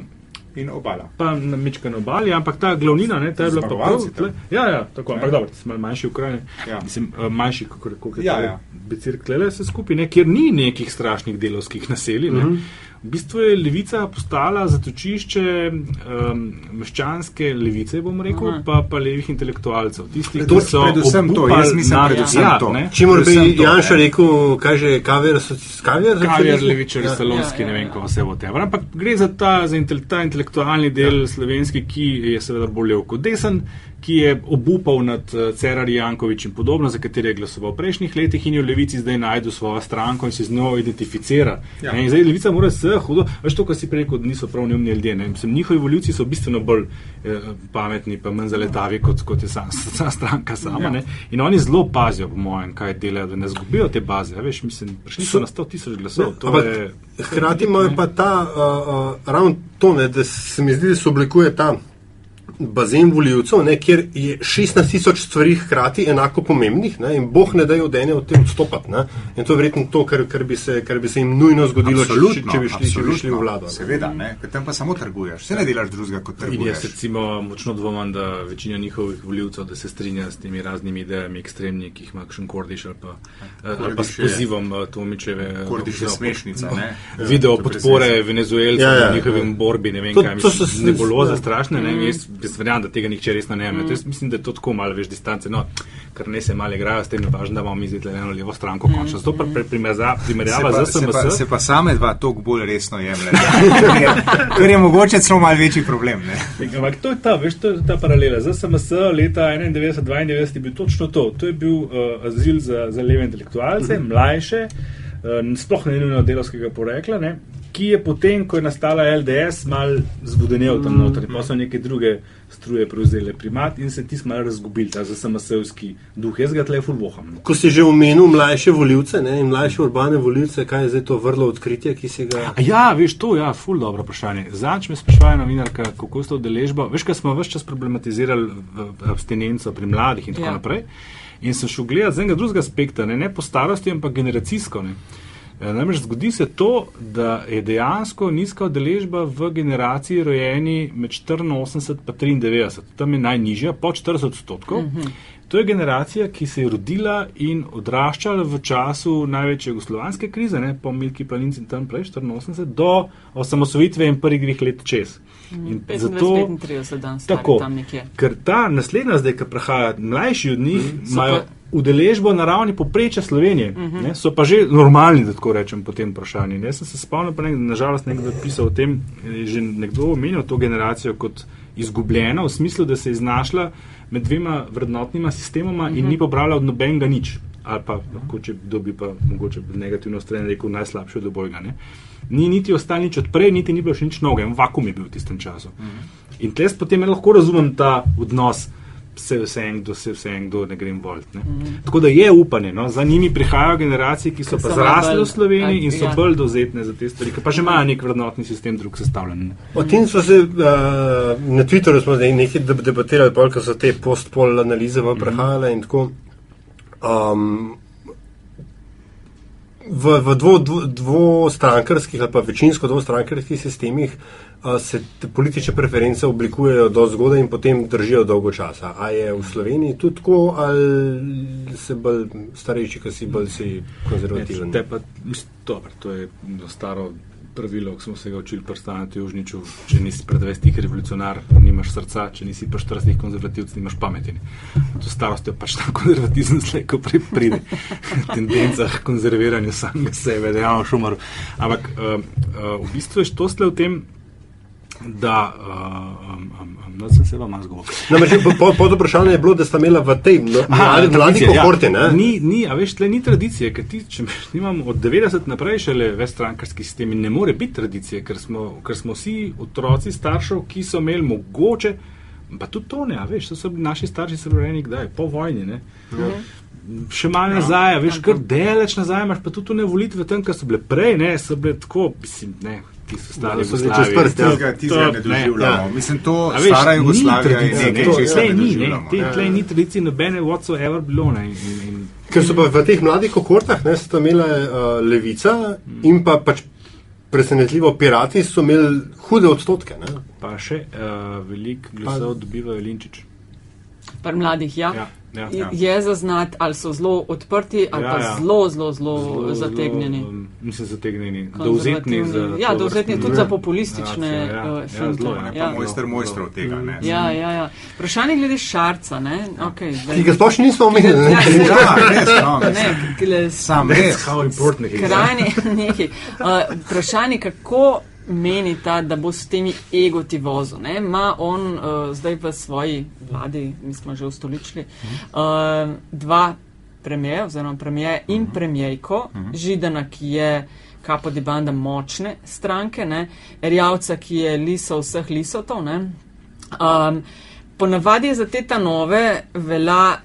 [SPEAKER 3] In obala.
[SPEAKER 1] pa na Mičken obali, ampak ta glavnina, ne, ta je bila pa prav. Tle- Ja, ja, tako, ampak dobro, ti si malo manjši v kraju.
[SPEAKER 3] Ja.
[SPEAKER 1] Mislim, eh, manjši, kot je
[SPEAKER 3] Ja, ja.
[SPEAKER 1] Becir Klele, vse skupaj, ne, kjer ni nekih strašnih delovskih naselij. Ne. V bistvu je levica postala zatočišče um, meščanske levice, bom rekel,
[SPEAKER 4] Aha.
[SPEAKER 1] pa, pa levih intelektualcev. Tistih,
[SPEAKER 3] To-
[SPEAKER 1] ki so
[SPEAKER 3] predvsem to, jaz mislim
[SPEAKER 1] nad-
[SPEAKER 3] predvsem
[SPEAKER 1] ja,
[SPEAKER 3] to.
[SPEAKER 1] ne.
[SPEAKER 2] Če mora bi Janša
[SPEAKER 3] ne.
[SPEAKER 2] rekel, kaj že kaviar, soci- kaviar,
[SPEAKER 1] Kaviar, levičari,
[SPEAKER 2] Ja.
[SPEAKER 1] salonski,
[SPEAKER 4] Ja, ja,
[SPEAKER 1] ne vem,
[SPEAKER 4] ja.
[SPEAKER 1] kako vse bo te. Ampak gre za ta, za intel, ta intelektualni del ja. slovenski, ki je seveda bolj lev kot desen, ki je obupal nad uh, Cerarjem Jankovičem in podobno, za katere je glasoval v prejšnjih letih in je v levici zdaj najdu svojo stranko in se z njo identificira.
[SPEAKER 3] Ja.
[SPEAKER 1] Ne, In zdaj levica mora se hudo, veš to, kar si prej rekel, da niso prav neumni ljudje. Ne? Mislim, njihovi voljivci so bistveno bolj eh, pametni, pa manj zaletavi kot, kot je sama, sama stranka sama.
[SPEAKER 3] Ja.
[SPEAKER 1] Ja. In oni zelo pazijo, po mojem, kaj delajo, da ne zgubijo te baze. Ja, veš, mislim, prišli so na 100 tisoč glasov.
[SPEAKER 2] Hkrati imajo pa ta, uh, uh, ravno to, ne, da se mi zdi, da se oblikuje ta bazen voljivcev, ne, kjer je 16 tisoč stvari hkrati enako pomembnih ne, in boh ne dajo od ene od tem odstopati. Ne. In to je verjetno to, kar, kar, bi se, kar bi se jim nujno zgodilo, če, če, če, bi šli, če bi šli v vlado. ne.
[SPEAKER 3] Seveda, ne, ker tam pa samo trguješ, vse ne delaš drugega kot
[SPEAKER 1] In jaz
[SPEAKER 3] trguješ.
[SPEAKER 1] recimo močno dvomim, da večina njihovih voljivcev, da se strinja s temi raznimi idejami ekstremni, ki jih ima kakšen Kordiš ali pa, eh, ali pa s
[SPEAKER 3] Kordiš
[SPEAKER 1] pozivom eh, Tomičeve.
[SPEAKER 3] Kordiš je smešnica, ne.
[SPEAKER 1] Video
[SPEAKER 3] Ja, je
[SPEAKER 1] podpore
[SPEAKER 3] brezvezno.
[SPEAKER 1] venezuelcem
[SPEAKER 2] Ja,
[SPEAKER 1] ja, njihovim
[SPEAKER 2] ja.
[SPEAKER 1] borbi, ne vem
[SPEAKER 2] To-
[SPEAKER 1] kaj,
[SPEAKER 2] to so
[SPEAKER 1] nebuloza
[SPEAKER 2] ja.
[SPEAKER 1] strašne, ne, jaz, jaz verjamem, da tega nihče resno ne jemlje. Mm. Jaz mislim, da je to tako malo več distance, no, ker ne se malo igrajo s tem, je važno, da imamo mi zdaj eno levo stranko končno. Zato primerza-
[SPEAKER 3] Se
[SPEAKER 1] primerjava z
[SPEAKER 3] se, pa,
[SPEAKER 1] SMS.
[SPEAKER 3] se pa same dva toliko bolj resno jemljete. Ker je mogoče celo mal večji problem. Ne?
[SPEAKER 1] Ampak to je ta, veš, to je ta paralela. Za SMS leta 91-92 je bil točno to. To je bil uh, azil za, za leve intelektualce, mlajše, uh, sploh ne nujno delovskega porekla, ne, ki je potem, ko je nastala LDS, mal zvodenel tam noter, pa so neke druge struje prevzele primat in se ti smo razgubili, ta za SMS-ovski duh. Jaz ga tle fulvoham.
[SPEAKER 2] Ko si že omenil mlajše voljivce ne, in mlajše urbane voljivce, kaj je zdaj to vrlo odkritje, ki si ga.
[SPEAKER 1] A Ja, veš, to je ja, ful dobro vprašanje. Zanč me sprašuje novinarka, kako s to udeležbo. Veš, kaj smo vse čas problematizirali abstinenco pri mladih in tako
[SPEAKER 4] Ja.
[SPEAKER 1] naprej. In sem šel gledati z enega drugega aspekta, ne, ne po starosti, ampak generacijsko. Ne. E, Namreč zgodi se to, da je dejansko nizka udeležba v generaciji rojeni med 84 in 93, tam je najnižja, pod 40 odstotkov. Uh -huh. To je generacija, ki se je rodila in odraščala v času največje jugoslovanske krize, ne, po Milki Planinci in tam prej, 84, do osamosvojitve in prvih dveh let čez. In
[SPEAKER 4] 35-35 dan star,
[SPEAKER 1] tako,
[SPEAKER 4] tam nekje.
[SPEAKER 1] ker ta naslednja zdaj, ki prihaja, mlajši od njih,
[SPEAKER 4] So
[SPEAKER 1] imajo
[SPEAKER 4] pa-
[SPEAKER 1] udeležbo na ravni poprečja Slovenije, uh -huh. ne, so pa že normalni, da tako rečem, po tem vprašanju. Jaz sem se spomnil, pa nek, nažalost nekdo pisal o tem, je že nekdo omenil to generacijo kot izgubljeno, v smislu, da se je znašla med dvema vrednotnima sistemoma uh -huh. in ni pobrala od nobenega nič. Ali pa, lahko, če kdo bi pa mogoče negativno stran rekel, najslabše od obojga. Ne? Ni niti ostalo nič odprej, niti ni bilo še nič novega, en vakum je bil v tistem času. Uh -huh. In tleh potem lahko razumem ta odnos, vse vse en, kdo se vse en, kdo ne grem volt. Ne? Mm. Tako da je upanje, no? za njimi prihajajo generacije, ki so
[SPEAKER 4] Ki
[SPEAKER 1] pa
[SPEAKER 4] so
[SPEAKER 1] zrasle
[SPEAKER 4] bolj-
[SPEAKER 1] v Sloveniji in so
[SPEAKER 4] ja.
[SPEAKER 1] bolj dozetne za te stvari, ki pa že imajo nek vrednotni sistem drug sestavljen. ne.
[SPEAKER 2] O tem smo se uh, na Twitterju smo nekaj deb- debatirali, pol, ko so te post-pol analize vam prehajale in tako. Um, v v dvo, dvo, dvostrankarskih ali pa večinsko dvostrankarskih sistemih se politične preference oblikujejo do zgodaj in potem držijo dolgo časa. A je v Sloveniji tudi tako, ali se bolj starejši, ki si bolj si konzervativen?
[SPEAKER 1] Te pa, mislim, dobro, to je staro pravilo, ki smo se ga učili pri Stanatu Južniču. Če nisi pred 20 revolucionar, nimaš srca, če nisi pa 40 konzervativc, nimaš pameti. To starost je pač ta konzervatizem, slej, ko pri- pride tendencah konzerviranja samega sebe, da je šumar. Ampak uh, uh, v bistvu je to sle v tem, da um, um, no, sem se vam zgovoril.
[SPEAKER 2] Namreč pod, pod vprašanje je bilo, da sta imela v tej no, mladi, mladi
[SPEAKER 1] tradicija,
[SPEAKER 2] kohorti, ne?
[SPEAKER 1] Ni, ni, a veš, tle ni tradicije, ker ti, če imamo od 90 naprej šele vestrankarski sistem in ne more biti tradicije, ker smo, ker smo vsi otroci staršev, ki so imeli mogoče, pa tudi to ne, a veš, to so bili naši starši so bili rojeni kdaj, po vojni, ne. Še malo nazaj, a veš, kar daleč nazaj imaš, pa tudi ne volitve tam, kar so bile prej, ne, so bile tako, mislim, ne, ki so stari
[SPEAKER 2] Ja, so bile čez prst, ja.
[SPEAKER 3] Tistega, tistega ne
[SPEAKER 1] To-
[SPEAKER 3] doživljamo.
[SPEAKER 2] ja.
[SPEAKER 3] Mislim, to
[SPEAKER 1] veš,
[SPEAKER 3] stara Jugoslavija je nekaj,
[SPEAKER 1] ne,
[SPEAKER 3] česar
[SPEAKER 1] tlej
[SPEAKER 3] ne
[SPEAKER 1] ni, ne,
[SPEAKER 3] doživljamo.
[SPEAKER 1] te-
[SPEAKER 3] ja.
[SPEAKER 1] tlej ni tradicije nobene whatsoever bilo, ne, in, in
[SPEAKER 2] Ker so pa v teh mladih kohortah, ne, sta imela uh, levica in pa pač presenetljivo pirati so imeli hude odstotke. Ne.
[SPEAKER 1] pa še uh, veliko glasov dobivajo Linčič.
[SPEAKER 4] Pri mladih, ja.
[SPEAKER 1] Ja, ja, ja.
[SPEAKER 4] Je zaznati, ali so zelo odprti, ali
[SPEAKER 1] Ja,
[SPEAKER 4] pa
[SPEAKER 1] ja.
[SPEAKER 4] zelo, zelo, zelo zategnjeni.
[SPEAKER 1] Zelo, um, mislim, zategnjeni. Dovzetni za.
[SPEAKER 4] Ja, dovzetni tudi za
[SPEAKER 1] delo.
[SPEAKER 4] populistične,
[SPEAKER 1] Ja, ja,
[SPEAKER 4] uh,
[SPEAKER 1] ja,
[SPEAKER 4] finte,
[SPEAKER 1] zelo,
[SPEAKER 3] On je
[SPEAKER 1] ja.
[SPEAKER 4] Ja.
[SPEAKER 3] mojster mojstrov tega. Ne?
[SPEAKER 4] Ja, ja, ja. Vprašanje glede šarca. Ne? Okay,
[SPEAKER 2] Ki ga sploh nismo omenili. ne.
[SPEAKER 4] Ja,
[SPEAKER 3] Ja, res, no,
[SPEAKER 4] ne,
[SPEAKER 3] res.
[SPEAKER 1] How important it is.
[SPEAKER 4] Krajni, nekaj. Uh, vprašanje, kako menita, da bo s temi egoti vozil. Ma on uh, zdaj v svoji vladi, mi smo že ustoličili, uh, dva premijeja, oziroma premijeja in premijejko, Židana, ki je kapo di banda močne stranke, ne? Erjavca, ki je liso vseh lisotov. Ne? Um, ponavadi je za te ta nove velja,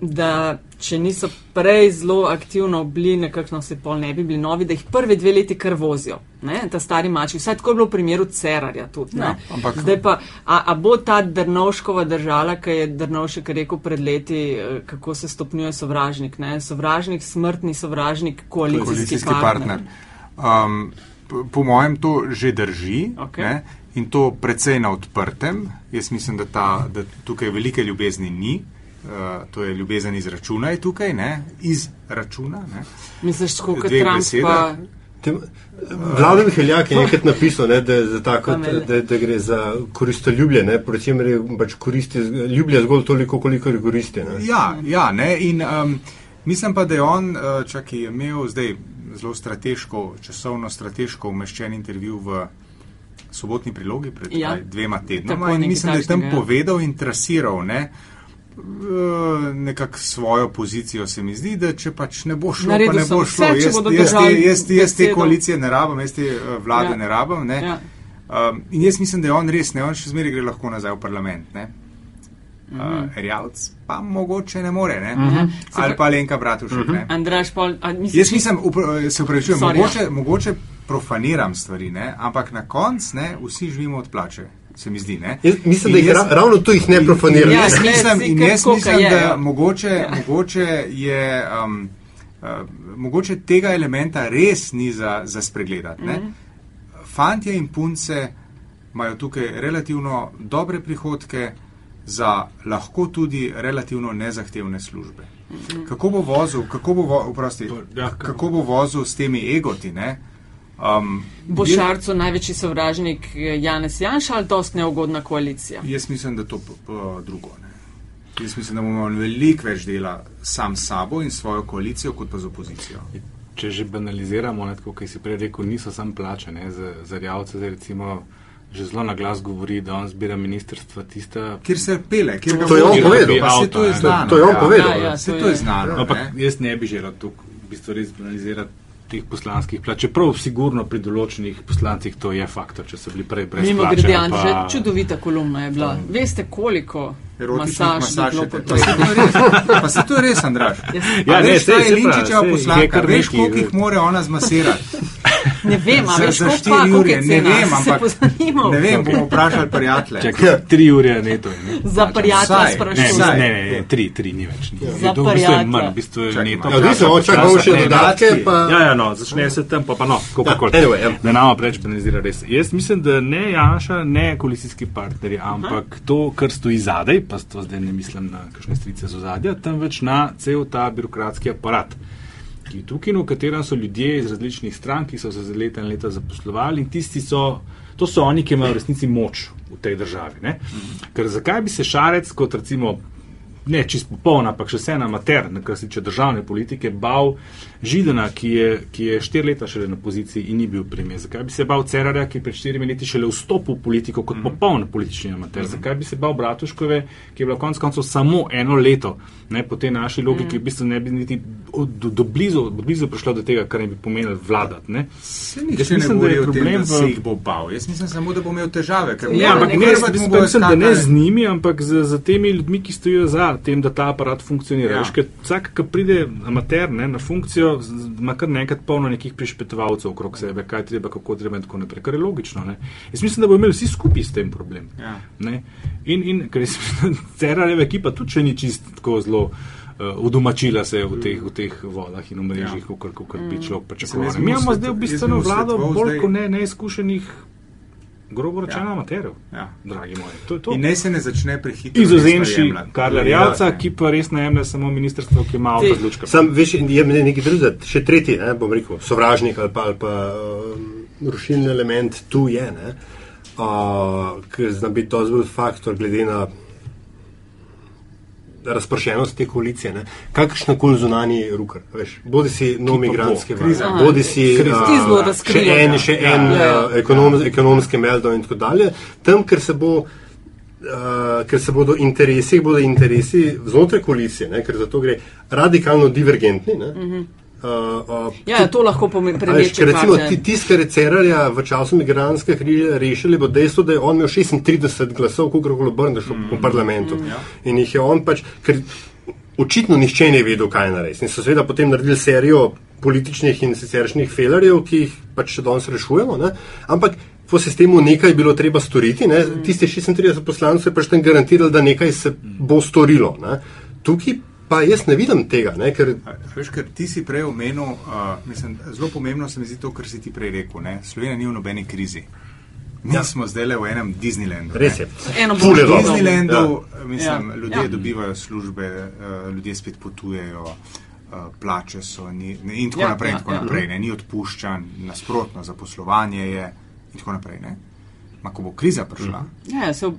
[SPEAKER 4] da če niso prej zelo aktivno bili, nekako se pol ne bi bili novi, da jih prvi dve leti kar vozijo, ne? ta stari mači. Vsaj tako je bilo v primeru Cerarja tudi.
[SPEAKER 3] Ja,
[SPEAKER 4] Ja,
[SPEAKER 3] ampak-
[SPEAKER 4] Zdaj pa, a, a bo ta Drnovškova držala, ki je Drnovšek rekel pred leti, eh, kako se stopnjuje sovražnik, ne? sovražnik, smrtni sovražnik, koalicijski,
[SPEAKER 3] koalicijski partner. Um, po, po mojem to že drži
[SPEAKER 4] Okej.
[SPEAKER 3] ne, in to precej na odprtem. Jaz mislim, da, ta, da tukaj velike ljubezni ni. Uh, to je ljubezen iz računa, je tukaj, ne? iz računa. Ne?
[SPEAKER 4] Misliš, kot Trump
[SPEAKER 3] besedah.
[SPEAKER 4] pa.
[SPEAKER 2] Tem- Vladan Miheljak je enkrat napisal, ne, da, za tako, da, da gre za koristoljublje, ne, pri čemer je pač koristi, ljublja zgolj toliko, koliko je koristi. Ne.
[SPEAKER 3] Ja, ja ne, in um, mislim pa, da je on, uh, čak je imel zdaj zelo strateško, časovno strateško umeščen intervju v sobotni prilogi pred
[SPEAKER 4] Ja.
[SPEAKER 3] dvema tednoma in
[SPEAKER 4] nekaj
[SPEAKER 3] mislim, da je tam
[SPEAKER 4] ja.
[SPEAKER 3] povedal in trasiral ne, uh, nekako svojo pozicijo, se mi zdi, da če pač ne bo šlo,
[SPEAKER 4] Naredil
[SPEAKER 3] pa ne bo
[SPEAKER 4] vse,
[SPEAKER 3] šlo.
[SPEAKER 4] če
[SPEAKER 3] Jaz,
[SPEAKER 4] bodo
[SPEAKER 3] jaz, te,
[SPEAKER 4] držali
[SPEAKER 3] jaz, jaz te koalicije ne rabim, jaz te uh, vlade
[SPEAKER 4] Ja.
[SPEAKER 3] ne rabim. Ne.
[SPEAKER 4] Ja.
[SPEAKER 3] Um, in jaz mislim, da je on res, ne, on še zmeraj gre lahko nazaj v parlament. Ne. Uh, Rjavc pa mogoče ne more, ne?
[SPEAKER 4] Mhm.
[SPEAKER 3] ali pa Lenka Bratušek. ne.
[SPEAKER 4] Andraš Pol, a misliš,
[SPEAKER 3] Jaz mislim, upra- se upravičujem, mogoče, mogoče profaniram stvari, ne? ampak na koncu ne, vsi živimo od plače, se mi zdi. Ne?
[SPEAKER 2] Jaz mislim,
[SPEAKER 3] In
[SPEAKER 2] da jih
[SPEAKER 3] jaz-
[SPEAKER 2] ra, ravno tu jih ne profanirajo.
[SPEAKER 3] in
[SPEAKER 4] Ja,
[SPEAKER 3] Jaz mislim, in jaz mislim
[SPEAKER 4] je,
[SPEAKER 3] da
[SPEAKER 4] ja.
[SPEAKER 3] mogoče,
[SPEAKER 4] Ja.
[SPEAKER 3] mogoče je. Um, uh, mogoče tega elementa res ni za, za spregledati. Mm. Fantje in punce imajo tukaj relativno dobre prihodke za lahko tudi relativno nezahtevne službe.
[SPEAKER 4] Mhm.
[SPEAKER 3] Kako bo vozil, kako bo, vo, oprosti,
[SPEAKER 1] Ja,
[SPEAKER 3] kako bo vozil s temi egoti? Ne? Um,
[SPEAKER 4] bo
[SPEAKER 3] jaz-
[SPEAKER 4] Šarcu največji sovražnik eh, Janez Janša ali dost neugodna koalicija?
[SPEAKER 3] Jaz mislim, da to p- p- drugo. Ne. Jaz mislim, da bomo imeli veliko več dela sam s sabo in svojo koalicijo, kot pa z opozicijo.
[SPEAKER 1] Če že banaliziramo, ne, tako kot si prej rekel, niso samo plače, ne, za, za rjavce, zdaj recimo že zelo na glas govori, da on zbira ministrstva tista.
[SPEAKER 3] Kjer se pele, kjer ga
[SPEAKER 2] To je on povedal.
[SPEAKER 3] pa se to je
[SPEAKER 1] To-
[SPEAKER 3] znano.
[SPEAKER 2] to je on
[SPEAKER 3] ja.
[SPEAKER 2] povedal.
[SPEAKER 4] Ja, ja, to
[SPEAKER 3] to je
[SPEAKER 4] je-
[SPEAKER 3] znano.
[SPEAKER 1] Ampak jaz ne bi želel tukaj v bistvu res banalizirati teh poslanskih plač. Čeprav sigurno pri določenih poslancih to je faktor, če so bili prej brez
[SPEAKER 4] Mimo
[SPEAKER 1] plače.
[SPEAKER 4] grede,
[SPEAKER 1] ali pa-
[SPEAKER 4] Anže, čudovita kolumna je bila. Veste, koliko masaž,
[SPEAKER 3] je
[SPEAKER 4] bilo
[SPEAKER 3] Pa se to pa se to je res, Andraš.
[SPEAKER 4] Jaz
[SPEAKER 1] Ja,
[SPEAKER 3] Ja,
[SPEAKER 1] ne,
[SPEAKER 3] veš, ta je Linčičeva poslanka, veš, koliko jih more ona zmasirati.
[SPEAKER 4] Ne vem, a
[SPEAKER 3] Za,
[SPEAKER 4] veš,
[SPEAKER 3] za
[SPEAKER 4] koliko
[SPEAKER 3] štiri
[SPEAKER 4] pa, koliko
[SPEAKER 3] ure,
[SPEAKER 4] je
[SPEAKER 3] ne vem,
[SPEAKER 4] se
[SPEAKER 3] ampak
[SPEAKER 4] poznimo.
[SPEAKER 3] ne vem, bomo vprašali prijatelje.
[SPEAKER 1] Čakaj, tri ure neto je. Ne?
[SPEAKER 4] Za.
[SPEAKER 1] Ne,
[SPEAKER 4] sprašujem.
[SPEAKER 1] ne, ne, ne, tri, tri ni več. Ni.
[SPEAKER 4] Za
[SPEAKER 1] To v bistvu je manj, v bistvu je neto.
[SPEAKER 2] Ja, čakamo
[SPEAKER 1] počasi,
[SPEAKER 2] še
[SPEAKER 1] ne,
[SPEAKER 2] dodatke, pa
[SPEAKER 1] Ja, ja, no, začne se tam, pa, pa no, kako
[SPEAKER 2] Ja,
[SPEAKER 1] koli.
[SPEAKER 2] anyway, ja.
[SPEAKER 1] Da nam preveč penalizira res. Jaz mislim, da ne Janša, ne koalicijski partnerji, ampak to, kar stoji zadaj, pa to zdaj ne mislim na kakšne strice z ozadja, temveč na cel ta birokratski aparat. Ki je tukaj, v katerem so ljudje iz različnih strank, ki so se za leta in leta zaposlovali, in tisti so, to so oni, ki imajo v resnici moč v tej državi. Ne? Ker zakaj bi se šarec, kot recimo ne čist popoln, ampak še vseeno amater, kar se tiče državne politike, bal Židana, ki je, ki je štiri leta šele na poziciji in ni bil premijer. Zakaj bi se bal Cerarja, ki je pred štirimi leti šele vstopil v politiko kot popoln politični amater? Zakaj bi se bal Bratuškove, ki je bila konec koncev samo eno leto, ne, po tej naši logiki, v bistvu ne bi niti od, do, do, blizu, do blizu prišlo do tega, kar ne bi pomenilo vladati. Ne?
[SPEAKER 3] Se
[SPEAKER 1] Jaz mislim, da je
[SPEAKER 3] o tem,
[SPEAKER 1] problem
[SPEAKER 3] da se jih bo bal. Jaz mislim samo, da bo imel težave.
[SPEAKER 1] Ja, ampak ne, jaz
[SPEAKER 3] bo
[SPEAKER 1] mislim, da ne z njimi, ampak z, z temi ljudmi, ki stojijo za tem, da ta aparat funkcionira.
[SPEAKER 3] Ja.
[SPEAKER 1] Veš, vsak, ki pride amater ne, na funkcijo, z- ima kar nekaj polno nekih prišpetovalcev okrog sebe, kaj treba, kako treba in tako naprej, kar je logično. Ne. Jaz mislim, da bo imeli vsi skupaj s tem problem.
[SPEAKER 3] Ja.
[SPEAKER 1] Ne. In, in ker da Cerareva ekipa tudi še ni čist tako zelo. Uh, udomačila se je v teh, v teh vodah in v mrežjih,
[SPEAKER 3] Ja.
[SPEAKER 1] kot bi človek
[SPEAKER 3] Mislim,
[SPEAKER 1] pričakoval. Mi imamo zdaj v bistvu vlado bolj kot ne neizkušenih, grobo rečeno,
[SPEAKER 3] Ja.
[SPEAKER 1] ja. amaterjev,
[SPEAKER 3] Ja.
[SPEAKER 1] dragi moji. To je to.
[SPEAKER 3] In naj se ne začne prehitro.
[SPEAKER 1] Izuzemši. Karla
[SPEAKER 3] Ja,
[SPEAKER 1] Rjavca,
[SPEAKER 3] ja.
[SPEAKER 1] ki pa res ne jemlje samo ministrstvo, ki ima avto z lučkami.
[SPEAKER 2] Sam veš, je meni nekaj drugega, še tretji, ne, bom rekel, sovražnik ali pa, ali pa um, rušilni element tu je, ne, uh, ker zna biti to zelo faktor glede na razpršenost te koalicije, ne, kakršna koli zunani rukar, veš, bodi si nov migrantski val,
[SPEAKER 3] kriza.
[SPEAKER 2] bodi si
[SPEAKER 4] zelo
[SPEAKER 2] še en,
[SPEAKER 4] ja.
[SPEAKER 2] še
[SPEAKER 3] Ja,
[SPEAKER 2] en
[SPEAKER 4] ja, ja.
[SPEAKER 2] a, ekonom, ekonomski meldo in tako dalje, tam, ker se bo Uh, ker se bodo interesi, bodo interesi znotraj koalicije, ne, ker za to gre radikalno divergentni. Ne, uh -huh. Uh, uh,
[SPEAKER 4] Ja, to lahko pomeni
[SPEAKER 2] A Veš, ker
[SPEAKER 4] preveč.
[SPEAKER 2] recimo ti- tisti, ki je Cerarja v času migranske krize rešili, bo dejstvo, da je on imel 36 glasov, koliko koli obrneš v, v parlamentu. In jih je on pač, ker očitno nihče ne vedel, kaj narediti. In so seveda potem naredili serijo političnih in siceršnjih felerjev, ki jih pač še danes rešujemo. Ne? Ampak po sistemu nekaj je bilo treba storiti. Ne? Tiste 36 poslancev je pač tam garantirali, da nekaj se bo storilo. Ne? Tukaj pa jaz ne vidim tega, ne? ker
[SPEAKER 3] Veš, ker ti si prej omenil, uh, mislim, zelo pomembno se mi zdi to, kar si ti prej rekel. Ne? Slovenija ni v nobeni krizi. Mi ja. smo zdaj le v enem Disneylandu.
[SPEAKER 2] res
[SPEAKER 3] ne.
[SPEAKER 2] je.
[SPEAKER 4] Eno bo-
[SPEAKER 3] V
[SPEAKER 2] dobro.
[SPEAKER 3] Disneylandu
[SPEAKER 2] Ja.
[SPEAKER 3] ja. mislim,
[SPEAKER 4] Ja.
[SPEAKER 3] ljudje
[SPEAKER 4] Ja.
[SPEAKER 3] ja. dobivajo službe, uh, ljudje spet potujejo, uh, plače so ni, ne, in tako
[SPEAKER 4] Ja,
[SPEAKER 3] ja, naprej.
[SPEAKER 4] ja,
[SPEAKER 3] In tako
[SPEAKER 4] ja.
[SPEAKER 3] naprej ne, ni odpuščan, nasprotno, zaposlovanje je in tako naprej. Ne. Ma, ko bo kriza prišla, mm.
[SPEAKER 4] Ja, se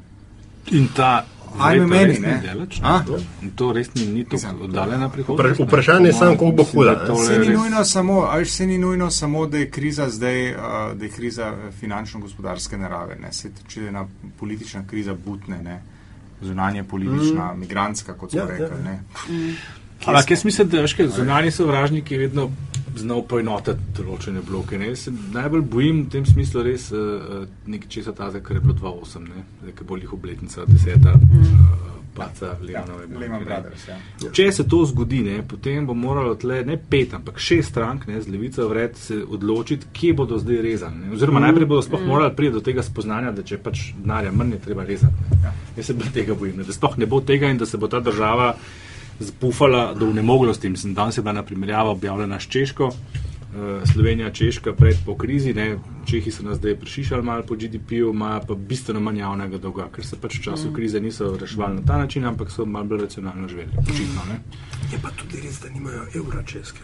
[SPEAKER 1] In ta
[SPEAKER 3] Ajme meni, ne.
[SPEAKER 1] daleč,
[SPEAKER 3] A?
[SPEAKER 1] ne? To res ni, ni tako oddaljena prihodnost.
[SPEAKER 2] Vprašanje je samo, koliko bo huda.
[SPEAKER 3] Vse ni,
[SPEAKER 1] res-
[SPEAKER 3] nujno samo, a veš, vse ni nujno samo, da je kriza zdaj, da je kriza eh, finančno-gospodarske narave. Ne. Se, če je ena politična kriza butne, ne. zunanje politična, mm. migrantska, kot smo
[SPEAKER 2] Ja,
[SPEAKER 3] ja,
[SPEAKER 2] ja,
[SPEAKER 3] rekli.
[SPEAKER 2] ja.
[SPEAKER 3] Ne.
[SPEAKER 1] Ampak jaz mislim, da veš, kaj, zunani sovražniki vedno znajo poenotiti določene bloke. Ne? Jaz se najbolj bojim v tem smislu res uh, nekaj česa tazga, kar je bilo 2.8, ne? zdaj, ki bo jih obletnica, deseta, mm. uh, paca Leonove.
[SPEAKER 3] Ja, Lehman Brothers, ja.
[SPEAKER 1] Če se to zgodi, ne, potem bo moralo tle ne pet, ampak šest strank ne, z levico vred se odločiti, kje bodo zdaj rezani. Ne. Oziroma, najprej bodo sploh morali priti do tega spoznanja, da če pač denarja manj je treba rezati. Ne.
[SPEAKER 3] Ja.
[SPEAKER 1] Jaz se tega bojim, ne, da sploh ne bo tega in da se bo ta država spufala do nemoglosti. Mislim, danes je bila na primerjava objavljena s Češko. eh, Slovenija, Češka, pred po krizi, ne, Čehi so nas zdaj prešišali malo po GDP-ju, imajo pa bistveno manj javnega dolga, ker se pač v času krize niso reševali na ta način, ampak so malo bolj racionalno živeli. Očitno, ne.
[SPEAKER 2] Je pa tudi res, da nimajo evra česke.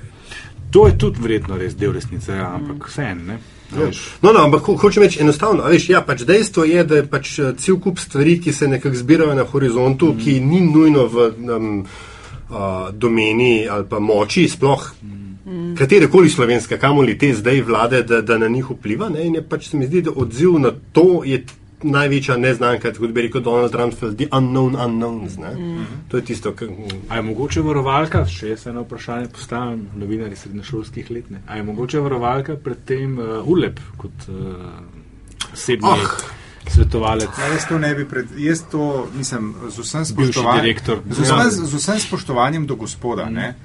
[SPEAKER 1] To je tudi verjetno res del resnice, ja, ampak vseeno. ne. A veš,
[SPEAKER 2] No, no, ampak ho- hočem reči enostavno. Veš, ja, pač dejstvo je, da je pač eh, cel kup stvari, ki se nekako zbirajo na horizontu, mm. ki ni nujno v um, uh, domeni ali pa moči sploh. Mm. Katerekoli slovenska, kamoli te zdaj vlade, da, da na njih vpliva. Ne? In je pač se mi zdi, da odziv na to je največja neznanka, kot bi rekel Donald Rumsfeld, the unknown unknowns. Mm. To je tisto, kar.
[SPEAKER 1] A je mogoče varovalka, še jaz eno vprašanje postavim, novinari srednješolskih let, ne? a je mogoče varovalka pred tem uh, ULEP kot uh, osebni
[SPEAKER 2] Ah.
[SPEAKER 1] Svetovalec?
[SPEAKER 3] Ja, jaz to ne bi pred. Jaz to, mislim, z vsem spoštovanjem. Z vsem, z vsem spoštovanjem do gospoda, mm. ne.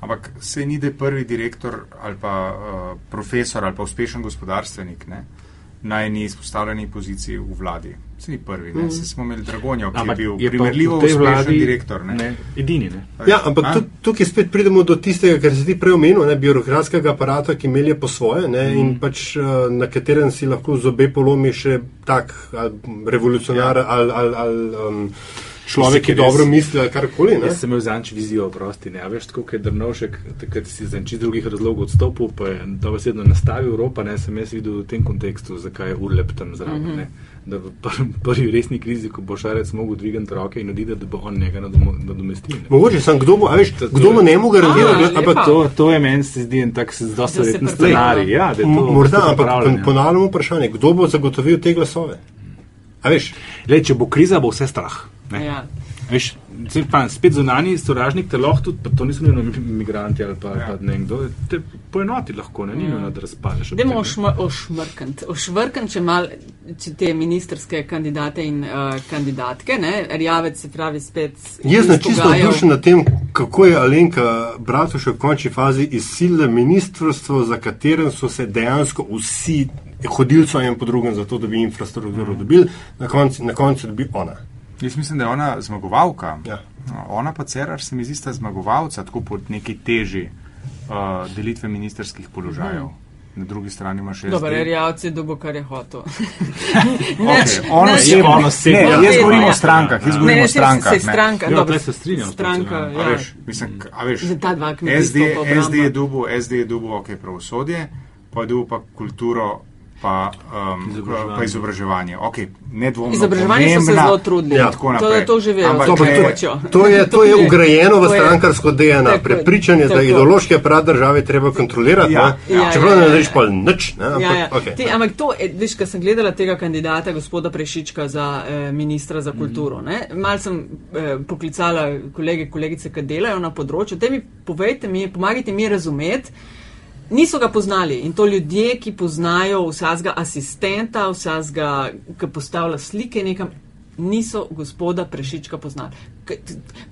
[SPEAKER 3] Ampak se ni, da je prvi direktor ali pa uh, profesor ali pa uspešen gospodarstvenik ne, na eni izpostavljeni poziciji v vladi. Se ni prvi, ne. Se smo imeli Dragonjo, ki je bil
[SPEAKER 1] je
[SPEAKER 3] primerljivo
[SPEAKER 1] v
[SPEAKER 3] uspešen
[SPEAKER 1] vladi
[SPEAKER 3] direktor. Ne.
[SPEAKER 1] Ne, edini. Ne.
[SPEAKER 2] Ja, ampak tukaj spet pridemo do tistega, kar si ti prej omenil, ne, birokratskega aparata, ki melje po svoje ne, mm. in pač uh, na katerem si lahko zobe polomi še tak ali revolucionar ja. ali, ali, ali um, človek, ki dobro misli ali karkoli. ne.
[SPEAKER 1] Jaz sem imel zanč vizijo, prosti, ne, a veš, tako je Drnovšek, takrat si iz čist drugih razlogov odstopil, pa je to besedno nastavil Evropa, ne, sem jaz videl v tem kontekstu, zakaj je urlep tam zraven. Mm -hmm. Da v pr- prvi resni krizi, ko bo šarec mogel dvigati roke in oditi, da bo on njega nadomestil. ne.
[SPEAKER 2] Mogoče sem kdo bo, a veš,
[SPEAKER 1] to
[SPEAKER 2] kdo bo ne mu
[SPEAKER 4] A,
[SPEAKER 2] garantiral, ampak
[SPEAKER 1] To, to je meni se zdi en tak zelo
[SPEAKER 4] se
[SPEAKER 1] verjeten scenarij. Ja,
[SPEAKER 2] Morda, ampak
[SPEAKER 1] pripravljanje.
[SPEAKER 2] ponavljamo vprašanje, kdo bo zagotovil te glasove? A veš,
[SPEAKER 1] Lej, če bo kriza, bo vse strah.
[SPEAKER 4] Ja.
[SPEAKER 1] Veš, pa spet zunani sovražnik te lahko tudi, pa to niso nujno imigranti ali pa,
[SPEAKER 3] Ja.
[SPEAKER 1] ja. pa nekdo, te poenoti lahko, ne, ni nujno, da razpadeš.
[SPEAKER 4] ošma- ošmrkant. Ošvrkant, če mal če te ministerske kandidate in uh, kandidatke, ne, Rjavec se pravi spet.
[SPEAKER 2] jaz sem čisto navdušen nad tem, kako je Alenka Bratušek v končni fazi izsilila ministrstvo, za katerem so se dejansko vsi hodilci en po drugem za to, da bi infrastrukturo dobili, na koncu, na koncu dobi ona.
[SPEAKER 3] Jaz mislim, da je ona zmagovalka.
[SPEAKER 2] Ja.
[SPEAKER 3] Ona pa Cerar se mi zdi sta zmagovalca, tako pod neki teži uh, delitve ministerskih položajev. Na drugi strani ima še
[SPEAKER 4] Dobro,
[SPEAKER 3] SD.
[SPEAKER 4] Rjavec je dobo, kar je hotel.
[SPEAKER 3] Okay, ono
[SPEAKER 4] ne,
[SPEAKER 3] osebno,
[SPEAKER 1] ono
[SPEAKER 3] ne,
[SPEAKER 1] Ja,
[SPEAKER 3] jaz govorim
[SPEAKER 4] ja.
[SPEAKER 3] o strankah, jaz
[SPEAKER 1] Ne,
[SPEAKER 3] govorim
[SPEAKER 4] Ne,
[SPEAKER 3] o
[SPEAKER 4] se,
[SPEAKER 3] strankah.
[SPEAKER 4] se
[SPEAKER 3] ne.
[SPEAKER 4] stranka,
[SPEAKER 1] Ja,
[SPEAKER 4] dobro,
[SPEAKER 1] se strinjam
[SPEAKER 4] Stranka,
[SPEAKER 1] seveda.
[SPEAKER 3] A
[SPEAKER 4] ja.
[SPEAKER 3] veš, mislim, k- a veš,
[SPEAKER 4] ta dva, mi
[SPEAKER 3] SD. SD je dubo, SD je dubo, ok, pravosodje, pa je dubo pa kulturo, pa, um,
[SPEAKER 1] Izobraževanje.
[SPEAKER 3] pa izobraževanje. Okay, nedvomno
[SPEAKER 4] Izobraževanje so se
[SPEAKER 3] pomembna
[SPEAKER 4] zelo trudili.
[SPEAKER 3] in
[SPEAKER 2] Ja.
[SPEAKER 4] To,
[SPEAKER 3] naprej.
[SPEAKER 4] to že vejo.
[SPEAKER 3] Ampak
[SPEAKER 4] to,
[SPEAKER 2] To,
[SPEAKER 3] ne-
[SPEAKER 2] to, je, to je
[SPEAKER 4] je-
[SPEAKER 2] ugrajeno v
[SPEAKER 4] je-
[SPEAKER 2] strankarsko DNA,
[SPEAKER 4] je,
[SPEAKER 2] prepričanje, da
[SPEAKER 4] tako.
[SPEAKER 2] ideološki aparat države treba kontrolirati.
[SPEAKER 3] Ja,
[SPEAKER 2] ne.
[SPEAKER 3] ja.
[SPEAKER 2] Čeprav
[SPEAKER 4] Ja, ja,
[SPEAKER 2] ne
[SPEAKER 4] ja.
[SPEAKER 2] narediš pa nič. Ne, ampak,
[SPEAKER 4] Ja, ja.
[SPEAKER 2] okay.
[SPEAKER 4] Te, ampak to, eh, veš, ko sem gledala tega kandidata, gospoda Prešička za eh, ministra za kulturo, ne, mal sem eh, poklicala kolege, kolegice, ki delajo na področju. Te mi povejte mi, pomagajte mi razumeti. Niso ga poznali in to ljudje, ki poznajo vsakega asistenta, vsakega, ki postavlja slike nekam, niso gospoda Prešička poznali.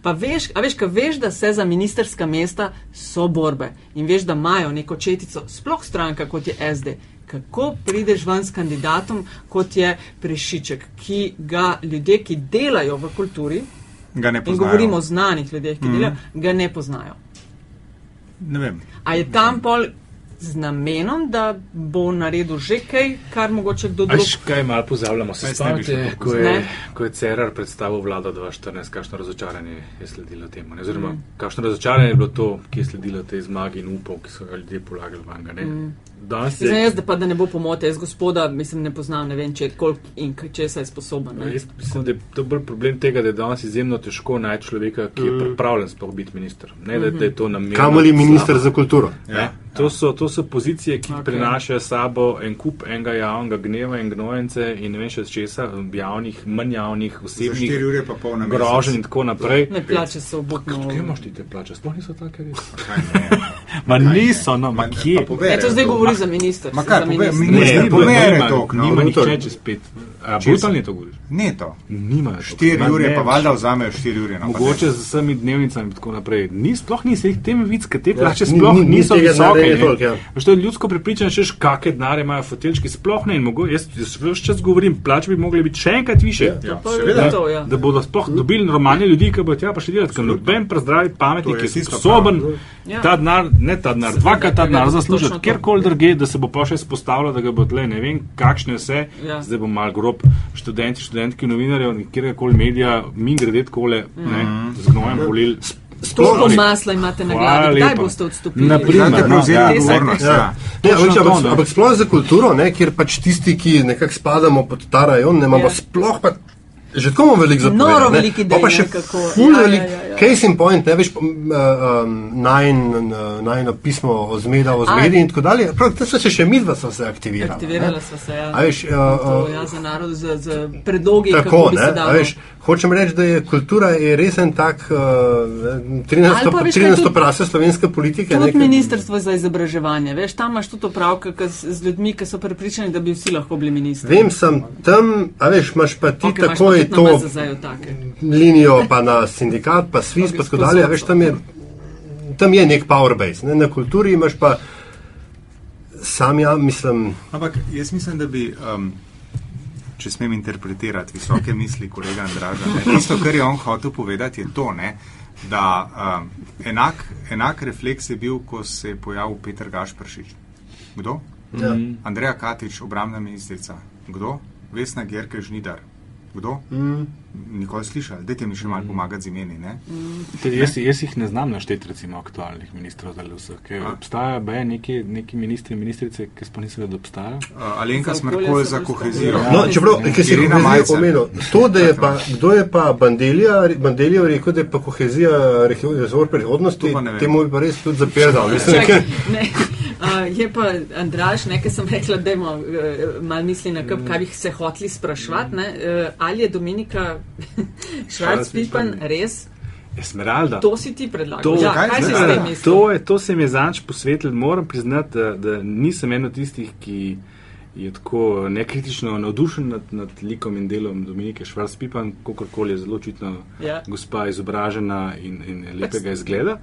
[SPEAKER 4] Pa veš, a veš, ka veš, da se za ministerska mesta so borbe in veš, da imajo neko četico, sploh stranka kot je SD. Kako prideš ven s kandidatom, kot je Prešiček, ki ga ljudje, ki delajo v kulturi,
[SPEAKER 3] Ga ne
[SPEAKER 4] in
[SPEAKER 3] poznajo.
[SPEAKER 4] govorimo o znanih ljudeh, ki mm. delajo, ga ne poznajo.
[SPEAKER 3] Ne vem.
[SPEAKER 4] A je tam pol z namenom, da bo naredil že kaj, kar mogoče kdo drug?
[SPEAKER 1] Až kaj malo pozabljamo, se spomnite, ko je, ko je Cerar predstavil vlado 2014, kakšno razočaranje je sledilo temu. Ne? Oziroma, mm. kakšno razočaranje je bilo to, ki je sledilo tej zmagi in upov, ki so ga ljudje polagali vanga. Mm. Danes
[SPEAKER 4] Zdaj,
[SPEAKER 1] je,
[SPEAKER 4] jaz, da pa da ne bo pomote, jaz gospoda, mislim, ne poznam, ne vem, če koliko in česa je sposoben. Ne?
[SPEAKER 1] jaz mislim, da je to bolj problem tega, da je danes izjemno težko najti človeka, ki je pripravljen sploh biti minister. Ne, da, da je to namerno.
[SPEAKER 2] Kamoli minister
[SPEAKER 1] slabo.
[SPEAKER 2] za kulturo.
[SPEAKER 1] Ne? To, so, to so pozicije, ki
[SPEAKER 4] Ok.
[SPEAKER 1] okay. prinašajo s sabo en kup enega javnega gneva in gnojence in ne vem še česa, javnih, manj javnih, osebnih
[SPEAKER 3] 4 ure pa pol na mesec.
[SPEAKER 1] groženj in tako naprej.
[SPEAKER 4] Ne plače so obukno.
[SPEAKER 1] Kje imaš ti te plače? Sploh niso take res.
[SPEAKER 3] Kaj?
[SPEAKER 1] Ma niso, no, ma kje?
[SPEAKER 4] Ne, to zdaj
[SPEAKER 3] to.
[SPEAKER 4] Govori za minister.
[SPEAKER 3] Ma kaj,
[SPEAKER 4] za
[SPEAKER 3] povej,
[SPEAKER 4] minister.
[SPEAKER 3] pomere
[SPEAKER 1] nima-
[SPEAKER 3] toliko, no.
[SPEAKER 1] Nima nihče čez pet. A, brutalni to govoriš?
[SPEAKER 3] Ne to.
[SPEAKER 1] Nimajo.
[SPEAKER 3] 4 ure pa valjda vzamejo 4 ure. No, pa
[SPEAKER 1] Mogoče z vsemi dnevnicami in tako naprej. Ni, sploh ni se jih tem vicka, te
[SPEAKER 2] Ja,
[SPEAKER 1] plače sploh
[SPEAKER 2] ni- ni
[SPEAKER 1] niso visoke.
[SPEAKER 2] ja.
[SPEAKER 1] Veš, to je ljudsko prepričanje, češ kakšne denare imajo fotelčki, sploh ne. In mogo, jaz ves čas govorim, plače bi mogle biti še enkrat više.
[SPEAKER 3] Ja,
[SPEAKER 4] Pa je
[SPEAKER 3] seveda.
[SPEAKER 4] to, ja.
[SPEAKER 1] Da bodo sploh dobili normalne ljudi, ki bodo tja prišli delati. Ker noben prezdravi pametnik,
[SPEAKER 3] To je
[SPEAKER 1] sposoben
[SPEAKER 4] Ja.
[SPEAKER 1] ta denar, ne ta denar, dvakrat ta denar zaslužiti,
[SPEAKER 4] to.
[SPEAKER 1] kjerkoli drugje, da se bo pa še spostavilo, da ga bo tle ne vem, kakšne vse.
[SPEAKER 4] Ja.
[SPEAKER 1] Zdaj bo mal grob študenti, študentki, novinarjev, kjerkoli medija, min grede kole, ne, z gnojem volil.
[SPEAKER 4] Toliko masla imate na glavi, kdaj boste odstopili?
[SPEAKER 1] Na primer,
[SPEAKER 3] Znate
[SPEAKER 1] no, ja,
[SPEAKER 3] odgovornost.
[SPEAKER 2] Ja.
[SPEAKER 3] Ja.
[SPEAKER 2] Ne,
[SPEAKER 1] Točno
[SPEAKER 2] ampak,
[SPEAKER 1] no.
[SPEAKER 2] ampak sploh za kulturo, ne, kjer pač tisti, ki nekako spadamo pod ta rajon, ne imamo
[SPEAKER 4] Ja.
[SPEAKER 2] ja. sploh pa. Že tako imamo veliko za
[SPEAKER 4] Noro
[SPEAKER 2] ne.
[SPEAKER 4] veliko
[SPEAKER 2] Pa še
[SPEAKER 4] ne, kako-
[SPEAKER 2] ful
[SPEAKER 4] ja, ja,
[SPEAKER 2] velik
[SPEAKER 4] ja, ja.
[SPEAKER 2] Case in point, ne veš, um, najn, najno pismo o zmeda, o zmedi in tako dalje. Prav, to so se še midva so se aktivirala.
[SPEAKER 4] Aktivirala sva se, ja.
[SPEAKER 2] A veš, uh,
[SPEAKER 4] To,
[SPEAKER 2] uh,
[SPEAKER 4] ja, za narod, z, z predlogi,
[SPEAKER 2] Tako, ne, a veš, hočem reči, da je kultura je res en tak uh, 13.
[SPEAKER 4] Ali pa veš, kaj
[SPEAKER 2] 13.
[SPEAKER 4] tudi-
[SPEAKER 2] prase slovenske politike.
[SPEAKER 4] Tudi
[SPEAKER 2] nekaj-
[SPEAKER 4] ministrstvo za izobraževanje, veš, tam imaš tudi opravka z ljudmi, ki so prepričani, da bi vsi lahko bili ministri.
[SPEAKER 2] Vem, sem tam, a veš, imaš pa ti
[SPEAKER 4] Ok,
[SPEAKER 2] okay,
[SPEAKER 4] imaš
[SPEAKER 2] tako
[SPEAKER 4] pa
[SPEAKER 2] je
[SPEAKER 4] tudi na
[SPEAKER 2] to
[SPEAKER 4] take.
[SPEAKER 2] linijo, pa na sindikat, pa svis,
[SPEAKER 4] Pa
[SPEAKER 2] tako dalje, veš, tam je, tam je nek power base, ne? na kulturi imaš pa sam, ja, mislim,
[SPEAKER 3] Ampak jaz mislim, da bi, um, če smem interpretirati visoke misli kolega Andraža, ne, tisto, kar je on hotel povedati, je to, ne, da um, enak, enak refleks je bil, ko se je pojavil Petr Gašpršič. Kdo?
[SPEAKER 2] ja.
[SPEAKER 3] Andreja Katič, obramna ministrica. Kdo? Vesna Gerke Žnidar. Kdo?
[SPEAKER 2] mm,
[SPEAKER 3] Nikoli slišali, dajte mi še malo pomagati z imeni. Ne?
[SPEAKER 1] Te, jaz, jaz jih ne znam našteti, recimo, aktualnih ministrov za.
[SPEAKER 3] A.
[SPEAKER 1] Obstajajo baje neki, neki ministri in ministrice, ki sploh nisem vedel, da obstajajo.
[SPEAKER 3] Uh, Alenka
[SPEAKER 4] Za okolje
[SPEAKER 3] Smrkol
[SPEAKER 4] se
[SPEAKER 3] za kohezijo.
[SPEAKER 2] No, čeprav, ker si
[SPEAKER 3] Irina
[SPEAKER 2] kohezijo
[SPEAKER 3] Majcer.
[SPEAKER 2] omenil, to, da je pa, kdo je pa Bandelija, Bandelija rekel, da je pa kohezija resor prihodnosti,
[SPEAKER 3] To pa ne vem.
[SPEAKER 2] temu bi pa res tudi zapirdal.
[SPEAKER 4] Uh, je pa Andraš, nekaj sem rekla, da imamo uh, malo misli na kup, kaj bi se hoteli sprašvati. ne, Uh, ali je Dominika Švarc-Pipan res?
[SPEAKER 1] Esmeralda.
[SPEAKER 4] To si ti predlagal.
[SPEAKER 1] To-
[SPEAKER 4] ja,
[SPEAKER 3] Kaj
[SPEAKER 4] kaj si s tem
[SPEAKER 1] To,
[SPEAKER 4] mislil?
[SPEAKER 1] je, to se mi je zanč posvetil. Moram priznati, da, da nisem eno tistih, ki je tako nekritično navdušen nad, nad likom in delom Dominike Švarc-Pipan, kakorkoli je zelo očitno
[SPEAKER 4] Ja.
[SPEAKER 1] gospa izobražena in, in lepega izgleda.